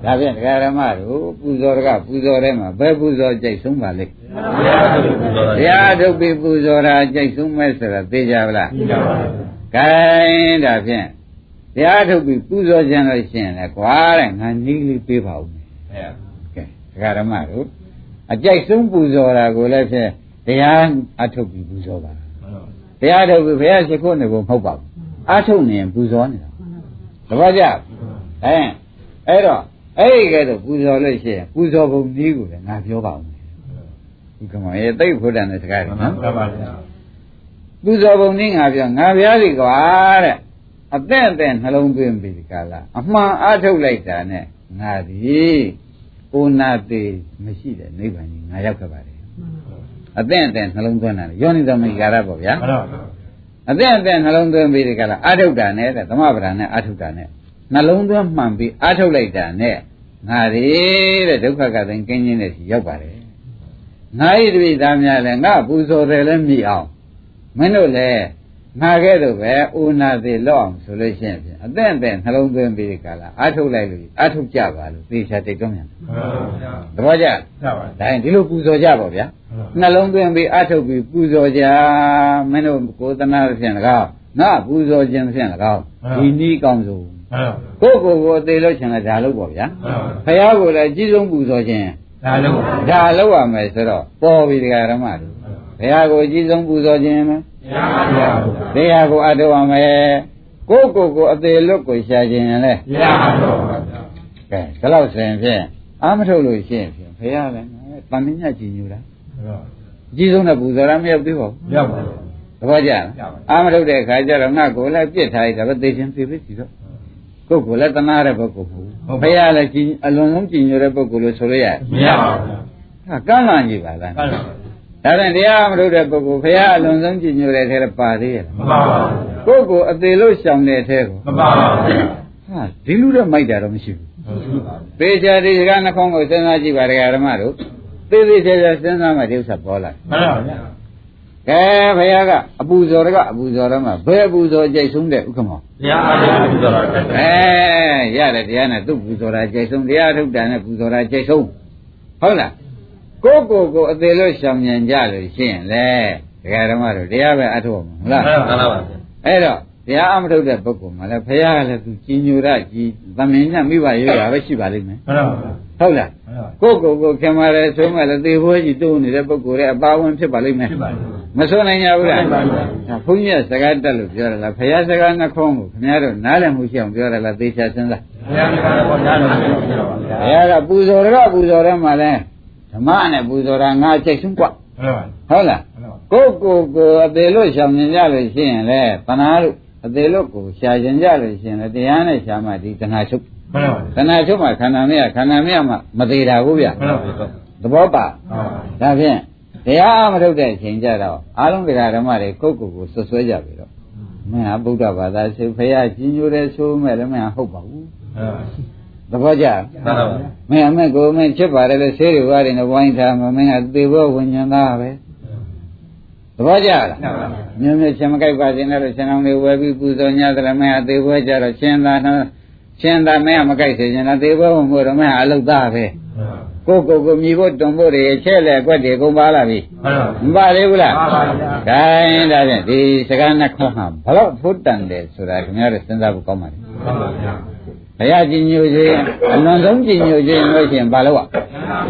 ဒါဖြင့်တရားဓမ္မတို့ပူဇော်တကပူဇော်တဲ့မှာဘယ်ပူဇော်ကြိုက်ဆုံးပါလိမ့်တရားထုတ်ပြီးပူဇော်တာကြိုက်ဆုံးမဲ့ဆိုတာသိကြပါလားကဲဒါဖြင့်တရားထုတ်ပြီးပူဇော်ကြလို့ရှိရင်လည်းကွာတဲ့ငါနီးလေးပေးပါဦးမယ်ကဲတရားဓမ္မတို့အကြိုက်ဆုံးပူဇော်တာကိုလည်းဖြင့် တရားအထုတ်ပြီးပူဇော်ပါတရားထုတ်ပြီးဘုရားရှိခိုးနေဖို့မဟုတ်ပါဘူးအထုတ်နေရင်ပူဇော်နေတာသဘောကျအဲအဲ့တော့အဲ့ဒီကဲတော့ပူဇော်လို့ရှိရင်ပူဇော်ပုံနည်းကိုလည်းငါပြောပါဦးမယ်ဒီကမေသိတ်ဖို့တန်တဲ့စကားတွေနော်မှန်ပါဗျာပူဇော်ပုံနည်းငါပြောငါပြားစီကွာတဲ့အသက်အသက်နှလုံးသွင်းပြီးဒီကလာအမှန်အထုတ်လိုက်တာနဲ့ငါဒီဩနာသေးမရှိတဲ့နိဗ္ဗာန်ကြီးငါရောက်ခဲ့ပါတယ် အသက်အသက်နှလုံးသွင်းတာလေယောနိသမီကာရပေါ့ဗျာမှန်ပါဗျာအသက်အသက်နှလုံးသွင်းပြီးဒီကလာအထုတ်တာနဲ့တဲ့သမဗရာနဲ့အထုတ်တာနဲ့နှလုံးသွင်းမှန်ပြီးအထုတ်လိုက်တာနဲ့ငါဒီတဲ့ဒုက္ခကသိင်ကင်းခြင်းနဲ့စီရောက်ပါတယ်ငါဤတပိသားများလည်းငါပူဇော်တယ်လည်းမြည်အောင်မင်းတို့လည်း ငါကဲ့သို့ပဲဥနာသေးလောက်အောင်ဆိုလို့ရှိရင်ဖြင့်အသက်အသက်နှလုံးသွင်းပြီးဒီကလာအထုတ်လိုက်လို့အထုတ်ကြပါလို့သေချာတိတ်တော့မြန်မှန်ပါဗျာသဘောကျရပါဒါရင်ဒီလိုပူဇော်ကြပါဗျာနှလုံးသွင်းပြီးအထုတ်ပြီးပူဇော်ကြမင်းတို့ကိုယ်တနာဖြင့်၎င်းငါပူဇော်ခြင်းဖြင့်၎င်းဒီနည်းကောင်းဆုံးမှန်ပါကိုယ့်ကိုယ်ကိုသိလို့ရှင်လည်းဒါလို့ပေါ့ဗျာမှန်ပါဖះကိုလည်းအကြီးဆုံးပူဇော်ခြင်းဒါလို့ဒါလို့ရမယ်ဆိုတော့ပေါ်ပြီတရားဓမ္မတို့ဖះကိုအကြီးဆုံးပူဇော်ခြင်း မယ်ရပါဗျာတရားကိုအထောက်ရမယ်ကိုယ့်ကိုယ်ကိုအသေးလွတ်ကိုရှာခြင်းရင်လည်းရပါတော့ဗျာကဲဒီလောက်ဆိုရင်ဖြင့်အာမထုတ်လို့ရှိရင်ဖြင့်ဖះလည်းတန်မြင့်ကြည်ညိုတာအကြီးဆုံးတဲ့ပူဇော်ရမရောက်သေးပါဘူးရပါသဘောကျလားအာမထုတ်တဲ့ခါကျတော့ငါကိုယ်လည်းပြစ်ထားရတာပဲသိချင်းသိပြီစီတော့ကိုယ်ကိုယ်လည်းတနာတဲ့ပုဂ္ဂိုလ်မဟုတ်ဘူးဖះလည်းကြည်အလွန်ဆုံးကြည်ညိုတဲ့ပုဂ္ဂိုလ်လို့ဆိုလို့ရတယ်မရပါဘူးဟာကမ်းလာကြည့်ပါလားကဲ ဒါပြန်တရားမထုတ်တဲ့ပုဂ္ဂိုလ်ဖះအလွန်ဆုံးကြည်ညိုတဲ့ထဲပါသေးရဲ့မပါပါဘူးကိုယ့်ကိုယ်အသေးလို့ရှောင်တဲ့ထဲကိုမပါပါဘူးဟာဒီလူတော့မိုက်တာတော့မရှိဘူးပေချာဒီစကားနှခေါင်းကိုစဉ်းစားကြည့်ပါဒကာဓမ္မတို့သေသေးချာချာစဉ်းစားမှဒီဥစ္စာပေါ်လာတယ်မှန်ပါဗျာကဲဘုရားကအပူဇော်တကအပူဇော်ရမှာဘယ်အပူဇော်ကြိုက်ဆုံးတဲ့ဥက္ကမောရပါဗျာဆိုတော့အဲရတယ်တရားနဲ့သူ့ပူဇော်တာကြိုက်ဆုံးတရားထုတ်တာနဲ့ပူဇော်တာကြိုက်ဆုံးဟုတ်လား ကိုယ့်ကိုယ်ကိုအသေးလို့ရှောင်ဉဏ်ကြလို့ရှိရင်လေဒကာဓမ္မတို့တရားပဲအထုတ်မှာဟုတ်လားမှန်ပါဗျာအဲ့တော့တရားအမထုတ်တဲ့ပုဂ္ဂိုလ်မှလည်းဘုရားကလည်းသူကြီးညိုရကြီးသမင်ညမိဘရွေးတာပဲရှိပါလိမ့်မယ်မှန်ပါဗျာဟုတ်လားကိုယ့်ကိုယ်ကိုခင်မာတယ်ဆိုမှလည်းသေဘွဲကြီးတိုးနေတဲ့ပုဂ္ဂိုလ်ရဲ့အပါဝင်ဖြစ်ပါလိမ့်မယ်ဖြစ်ပါလိမ့်မယ်မစွနိုင်ကြဘူးလားမှန်ပါဗျာဒါဘုန်းကြီးကစကားတက်လို့ပြောရလားဘုရားစကားနှခုံးကိုခင်ဗျားတို့နားလည်မှုရှိအောင်ပြောရလားသေချာစဉ်းစားဘုရားကတော့ညာလို့ပြောပါဘုဗျာရားကပူဇော်ရကပူဇော်ရမှလည်း ဓမ္မနဲ့ပူဇော်တာငါချိတ်ဆုံးกว่า မှန်ပါ ဟုတ်လားကိုယ့်ကိုယ်ကိုအသေးလို့ရှောင်မြင်ကြလို့ရှိရင်လေတဏှာလို့အသေးလို့ကိုရှာကျင်ကြလို့ရှိရင်လေတရားနဲ့ရှာမှဒီတဏှာချုပ် မှန်ပါ တဏှာချုပ်မှခန္ဓာမရခန္ဓာမရမှမသေးတာဘူးဗျ မှန်ပါဗျာ သဘောပါဒါဖြင့်တရားမထုတ်တဲ့အချိန်ကြတော့အားလုံးတရားဓမ္မတွေကိုယ့်ကိုယ်ကိုဆွဆွဲကြပြီတော့မင်းဟာဗုဒ္ဓဘာသာဆိုဖရာကြီးညိုတယ်ဆိုမဲ့လည်းမင်းဟာဟုတ်ပါဘူး သဘောကျမှန်ပါဗျာမင်းအမေကိုမင်းချစ်ပါတယ်လေဆေးတွေဝါတွေနဲ့ဝိုင်းထားမှာမင်းကသေဘောဝิญဉာဏ်သားပဲသဘောကျလားမှန်ပါဗျာမျိုးမျိုးရှင်မကြိုက်ပါစေနဲ့လို့ရှင်အောင်လေးဝယ်ပြီးပူဇော်ညတယ်မင်းဟာသေဘောကြတော့ရှင်သာနော်ရှင်သာမင်းကမကြိုက်စေချင်တာသေဘောမို့တော့မင်းဟာအလုသားပဲကိုကိုကိုမြည်ဖို့တွန်ဖို့တွေချဲ့လေအကွက်တွေကုန်ပါလာပြီမှန်ပါမပါသေးဘူးလားမှန်ပါဗျာ။ဒါရင်ဒါဖြင့်ဒီစကားနှစ်ခွန်းဟာဘလို့ဖုတ်တန်တယ်ဆိုတာခင်ဗျားတို့စဉ်းစားဖို့ကောင်းပါလေမှန်ပါဗျာ။ ဘုရားကြီးညိုခြင်းအလွန်ဆုံးကြီးညိုခြင်းလို့ရှိရင်ဘာလို့อ่ะ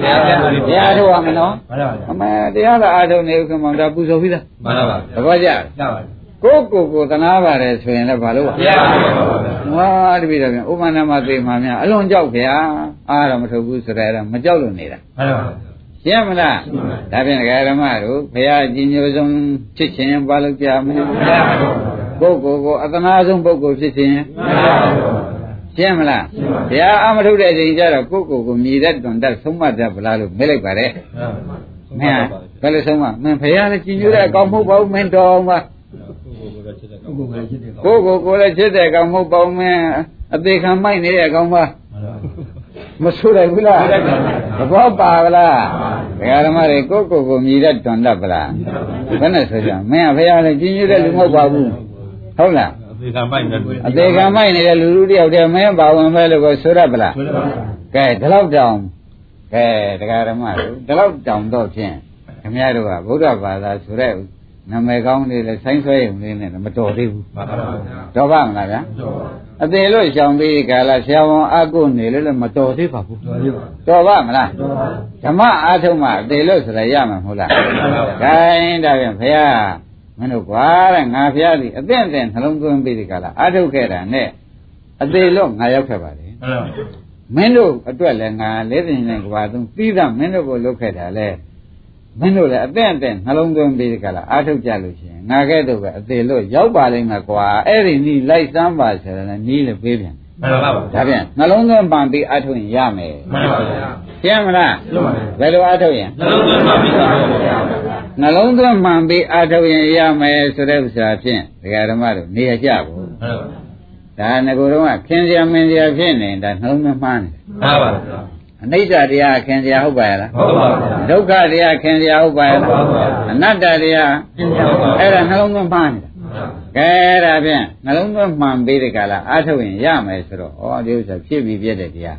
ဘုရားပြန်လို့ ။တရားထုတ်ရမနော် မှန်ပါဗျာ ။အမေတရားသာအားထုတ်နေဥက္ကမောင်ဒါပူဇော်ပြီးသား မှန်ပါဗျာ ။သဘောကျလား ရပါ ။ကိုယ့်ကိုယ်ကိုသနာပါတယ်ဆိုရင်လည်းဘာလို့อ่ะ ဘုရားပါဗျာ ။ဟာတပည့်တော်ပြန်ဥပ္ပန္နမသိမှများအလွန်ကြောက်ခင်အားတော့မထုတ်ဘူးဆိုတဲ့အဲ့ဒါမကြောက်လို့နေတာ မှန်ပါ ။ရှင်းမလား။ဒါဖြင့်ဒကာဓမ္မတို့ဘုရားကြီးညိုဆုံးဖြစ်ခြင်းဘာလို့ကြမလဲ ဘုရားပါဗျာ ပုဂ္ဂိုလ်ကိုအသနာဆုံးပုဂ္ဂိုလ်ဖြစ်ခြင်း မှန်ပါဗျာ ရှင်းမလားဘုရားအမထုတ်တဲ့ချိန်ကျတော့ကိုယ့်ကိုယ်ကိုမြည်တတ်တွန်တတ်ဆုံးမတတ်ဗလားလို့မေးလိုက်ပါတယ်မင်းဘယ်လိုဆုံးမမင်းဘုရားလည်းကြည်ညိုတဲ့အကောင်မဟုတ်ပါဘူးမင်းတော်မှာကိုယ်ကိုယ်ချစ်တယ်ကိုယ့်ကိုယ်ကိုယ်လည်းချစ်တဲ့အကောင်မဟုတ်ပါဘူးမင်းအသေးခံမိုက်နေတဲ့အကောင်ပါမဆိုးလိုက်ဘူးလားသဘောပါဗလားဘုရားဓမ္မတွေကိုယ့်ကိုယ်ကိုမြည်တတ်တွန်တတ်ဗလားဘယ်နဲ့ဆိုကြမင်းကဘုရားလည်းကြည်ညိုတဲ့လူမဟုတ်ပါဘူးဟုတ်လား သေကံပိုက်နေတယ်အသေးခံမိုက်နေတဲ့လူလူတယောက်တည်းမင်းပါဝင်ပဲလို့ကိုဆိုရပလားဆိုတော့ကဲဒီလောက်တောင်ကဲတရားဓမ္မတို့ဒီလောက်တောင်တော့ဖြင့်ခင်ဗျားတို့ကဗုဒ္ဓဘာသာဆိုတဲ့နာမည်ကောင်းလေးလဲဆိုင်းဆွဲရုံလေးနဲ့မတော်သေးဘူးပါပါပါဗျာတော်ပါမလားဗျာအသေးလို့ရှောင်ပြီးကာလဆရာဝန်အကုနေလို့လည်းမတော်သေးပါဘူးတော်ပြီပါတော်ပါမလားတော်ပါဓမ္မအားထုတ်မှအသေးလို့ဆိုရရမှာမဟုတ်လားဂိုင်းဒါပြန်ဘုရား မင်းတို့ကွာတဲ့ငါဘုရားဒီအသင့်အသင့်နှလုံးသွင်းပြီးဒီကာလအားထုတ်ခဲ့တာနဲ့အသေးလို့ငါရောက်ခဲ့ပါလေဟုတ်လားမင်းတို့အတွက်လည်းငါလေးတင်နေကြပါသုံးပြီးသားမင်းတို့ကိုလုပ်ခဲ့တာလေမင်းတို့လည်းအသင့်အသင့်နှလုံးသွင်းပြီးဒီကလာအားထုတ်ကြလို့ရှိရင်ငါကဲ့သို့ပဲအသေးလို့ရောက်ပါလိမ့်မယ်ကွာအဲ့ဒီနီးလိုက်စမ်းပါဆိုတော့လည်းနီးလည်းပေးပြန် မှန်ပါပါဒါပြန်နှလုံးသွင်းပန်ပြီးအားထုတ်ရင်ရမယ်မှန်ပါဗျာရှင်းမလားရှင်းပါတယ်ဘယ်လိုအားထုတ်ရင်နှလုံးသွင်းပါပြီပါဗျာနှလုံးသွင်းမှန်ပြီးအားထုတ်ရင်ရမယ်ဆိုတဲ့ဥစ္စာဖြင့်ဒကာဓမ္မတို့နေရကြဘူးဟုတ်ပါဒါငကိုယ်တော့ကခင်စရာမင်းစရာဖြစ်နေတာနှလုံးသွင်းမှန်းတယ်ပါပါဗျာအနိစ္စတရားခင်စရာဟုတ်ပါရဲ့လားဟုတ်ပါဗျာဒုက္ခတရားခင်စရာဟုတ်ပါရဲ့လားအနတ္တတရားအဲ့ဒါနှလုံးသွင်းမှန်းနေတာ ကဲဒါဖြင့်နှလုံးသွင်းမှန်ပြီးတဲ့ကလာအားထုတ်ရင်ရမယ်ဆိုတော့ဩဒီဥစ္စာဖြစ်ပြီးပြည့်တဲ့တရား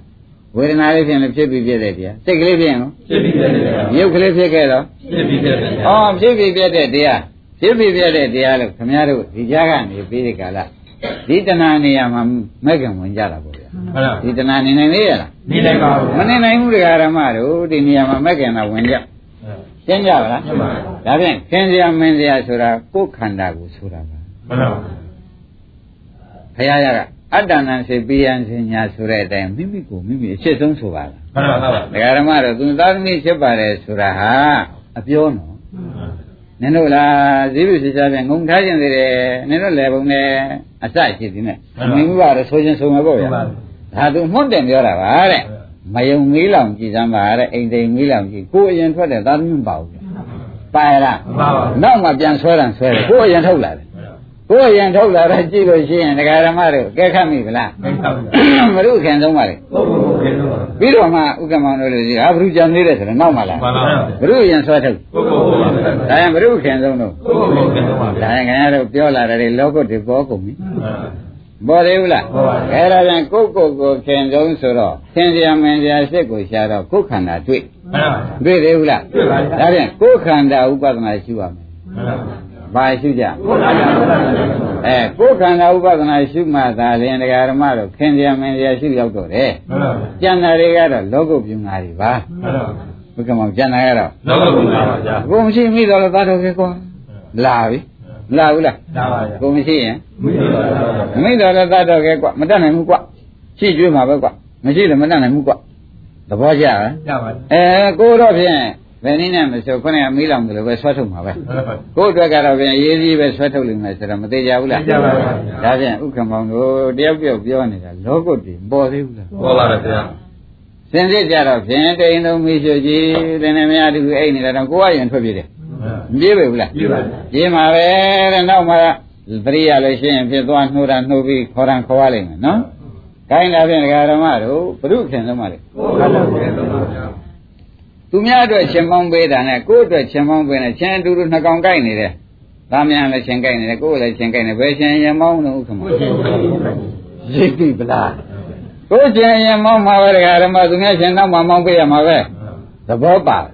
ဝေဒနာလေးဖြင့်လည်းဖြစ်ပြီးပြည့်တဲ့တရားစိတ်ကလေးဖြင့်ရောဖြစ်ပြီးတယ်ဗျာမြုပ်ကလေးဖြစ်ခဲ့တော့ဖြစ်ပြီးတယ်ဗျာဩဖြစ်ပြီးပြည့်တဲ့တရားဖြစ်ပြီးပြည့်တဲ့တရားလို့ခမည်းတော်ဒီကြားကနေပြီးတဲ့ကလာဒီတဏှာနေရာမှာမဲ့ကံဝင်ကြတာပေါ့ဗျာဟုတ်လားဒီတဏှာနေနိုင်လေရလားနေလိုက်ပါဦးမနေနိုင်ဘူးတရားဓမ္မတို့ဒီနေရာမှာမဲ့ကံတာဝင်ကြ ရှင်းကြပါလားရှင်းပါပြီဒါဖြင့်ခင်စရာမင်းစရာဆိုတာကိုယ်ခန္ဓာကိုဆိုတာပါဟုတ်လားဘုရားရကအတ္တနံစေပိယံစင်ညာဆိုတဲ့အတိုင်းမိမိကိုမိမိအချက်ဆုံးဆိုပါလားဟုတ်ပါပါတရားဓမ္မတို့သူသားသမီးဖြစ်ပါတယ်ဆိုတာဟာအပြောနော်နင်တို့လားဇီးလူစီစားပြန်ငုံထားခြင်းသေးတယ်နင်တို့လည်းပုံနဲ့အစရှိသည်နဲ့မင်းကတော့ဆိုခြင်းဆိုမှာပေါ့ဗျာဒါသူမှုန့်တယ်ပြောတာပါတဲ့ မယုံမီးလောင်ကြည်စမ်းပါတဲ့အိမ်တိမ်မီးလောင်ကြည်ကိုယ်အရင်ထွက်တဲ့သားသမီးမပါဘူးဗျာပါရလားပါပါနောက်မှပြန်ဆွဲတယ်ဆွဲတယ်ကိုယ်အရင်ထုတ်လာတယ်ကိုယ်အရင်ထုတ်လာတော့ကြည့်လို့ရှိရင်ဒကာရမတို့ကဲခတ်မိဗလားကိစ္စပါမရုခင်ဆုံးပါလေဟုတ်ဟုတ်ကဲ့တော့ပြီးတော့မှဥက္ကမောင်တို့လူကြီးဟာဘုရုကြံနေတယ်ဆိုတော့နောက်မှလာပါပါဘုရုရင်ဆွဲထုတ်ဟုတ်ဟုတ်ဟုတ်ပါဒါရင်ဘုရုခင်ဆုံးတို့ဟုတ်ဟုတ်ကဲ့တော့ပါဒါရင်ခင်ဗျားတို့ပြောလာတယ်လောကုတ်တွေပေါ်ကုန်ပြီ ဟုတ်ပေါ်သေးဘူးလားပေါ်ပါဘူးအဲဒါပြန်ကိုယ့်ကိုယ်ကိုခင်ဆုံးဆိုတော့ခင်စရာမင်းစရာစိတ်ကိုရှာတော့ကိုယ်ခန္ဓာတွေ့ပါတွေ့သေးဘူးလားတွေ့ပါပြီဒါပြန်ကိုယ်ခန္ဓာဥပဒနာရှိရမယ်ဟုတ်ဘာရှိကြဟုတ်ပါဘူးအဲကိုယ်ခန္ဓာဥပဒနာရှိမှသာလင်တရားဓမ္မတို့ခင်စရာမင်းစရာရှိရောက်တော့တယ်ဟုတ်ပါကျန်တာတွေကတော့လောကုတ်ပြုငါတွေပါဟုတ်ဘုကမောင်ကျန်တာကတော့လောကဘုရားပါဗျာကိုမရှိမိတော့လည်းသားတော်ခေကွာလာပြီ လာဘူးလားဒါပါဗျာကိုမရှိရင်မိပါပါဗျာမိတော့လည်းသားတော်ခေကွာမတတ်နိုင်ဘူးကွာရှိကျွေးမှာပဲကွာမရှိလည်းမတတ်နိုင်ဘူးကွာသဘောကျလားရပါအဲကိုတော့ဖြင့်ဘယ်နည်းနဲ့မဆိုခုနကမီးလောင်တယ်လို့ပဲဆွဲထုတ်မှာပဲဟုတ်ပါကိုအတွက်ကတော့ဖြင့်ရေးစည်းပဲဆွဲထုတ်လိမ့်မယ်ဆိုတော့မသေးကြဘူးလားသိကြပါပါဒါဖြင့်ဥက္ကမောင်တို့တယောက်တယောက်ပြောနေတာလောကုတ်တွေပေါ်သေးဘူးလားပေါ်ပါဗျာစင်စစ်ကြတော့ဖြင့်တိန်လုံးမိရှုကြီးတင်းနေမရတူအိတ်နေတာတော့ကိုယ်ကရင်ထွက်ပြေးတယ်မ ပြေးပဲဘူးလားပြပါပြေးမှာပဲတဲ့နောက်မှပရိယလည်းရှင်းဖြစ်သွားနှိုးတာနှိုးပြီးခေါ်တာခေါ်ရလိမ့်မယ်နော်။ခိုင်းတာဖြင့်ဒကာဓမ္မတို့ဘုရုခင်ဆုံးပါလေဟုတ်ပါဗျာ။သူများအတွက်ရှင်ပေါင်းပေးတာနဲ့ကိုယ့်အတွက်ရှင်ပေါင်းပေးနေချင်းအတူတူနှစ်ကောင်ကိုက်နေတယ်။သားများလည်းရှင်ကိုက်နေတယ်ကိုယ်လည်းရှင်ကိုက်နေဘယ်ရှင်ရင်မောင်းလို့ဥက္ကမ။ရိပ်ပြီဗလား။ကိုယ်ရှင်ရင်မောင်းမှာပဲဒကာဓမ္မသူများရှင်နောက်မှမောင်းပေးရမှာပဲ။သဘောပါလား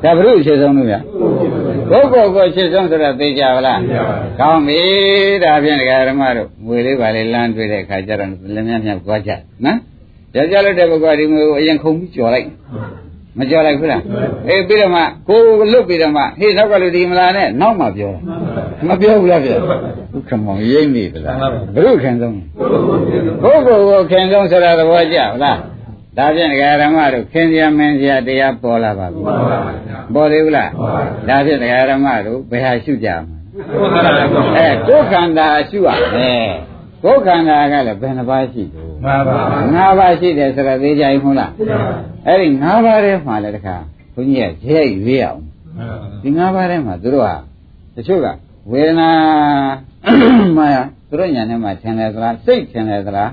။ဒါဘုရုအခြေဆုံးလို့ဗျာ။ ကိုယ့်ကိုယ်ကိုအခြေဆုံးဆိုတော့သိကြပါလား။ကောင်းပြီဒါဖြင့်ဒကာဓမ္မတို့ငွေလေးပါလေလမ်းတွေ့တဲ့အခါကျတော့လည်းများများသွားကြနော်ကြကြလို့တဲ့ဘက်ကဒီငွေကိုအရင်ခုံပြီးကြော်လိုက်မကြော်လိုက်ဘူးလားအေးပြီးတော့မှကိုယ်လွတ်ပြီးတော့မှဟေးနောက်ကလူဒီမလာနဲ့နောက်မှပြောတာမပြောဘူးလားပြောဒုက္ခမောင်ရိမ့်နေပလားဘုရုခင်ဆုံးကိုယ်ကိုယ်ကိုခင်ဆုံးဆိုတာသဘောကျလား ဒါဖြင့်ဒကာဓမ္မတို့ခင်စရာမင်းစရာတရားပေါ်လာပါပြီပေါ်သေးဘူးလားဒါဖြင့်ဒကာဓမ္မတို့ဘယ်ဟာရှုကြမှာအဲကိုယ်ခန္ဓာရှုရမယ်ကိုယ်ခန္ဓာကလည်းဘယ်နှပါးရှိလို့ပါပါ၅ပါးရှိတယ်ဆိုတော့သိကြရင်မဟုတ်လားအဲ့ဒီ၅ပါးထဲမှာလည်းတခါဘုန်းကြီးကရဲရွေးအောင်ဒီ၅ပါးထဲမှာသူတို့ကတချို့ကဝေဒနာမှာသူတို့ညာထဲမှာထင်တယ်သလားစိတ်ထင်တယ်သလား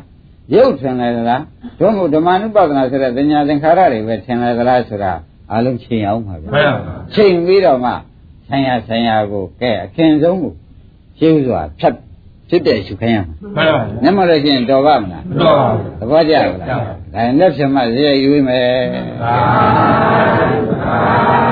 ရုပ်ထင်တယ်သလားတို့မို့ဓမ္မနုပဒနာဆိုတဲ့ဉာဏ်သင်္ခါရတွေပဲထင်တယ်သလားဆိုတာအလုံးချိန်အောင်ပါဗျာမှန်ပါချိန်ပြီးတော့မှဆံရဆံရကိုကဲအခင်ဆုံးကိုရှင်းစွာဖြတ်ဖြဖြစ်တဲ့ရှုခိုင်းရမှာမှန်ပါဗျာမျက်မှောက်လို့ရှိရင်တော်ပါမလားမတော်ပါဘူးသဘောကျလားကျပါဒါရင်လက်ဖြင့်မှဇေယျယူမယ်သာသာ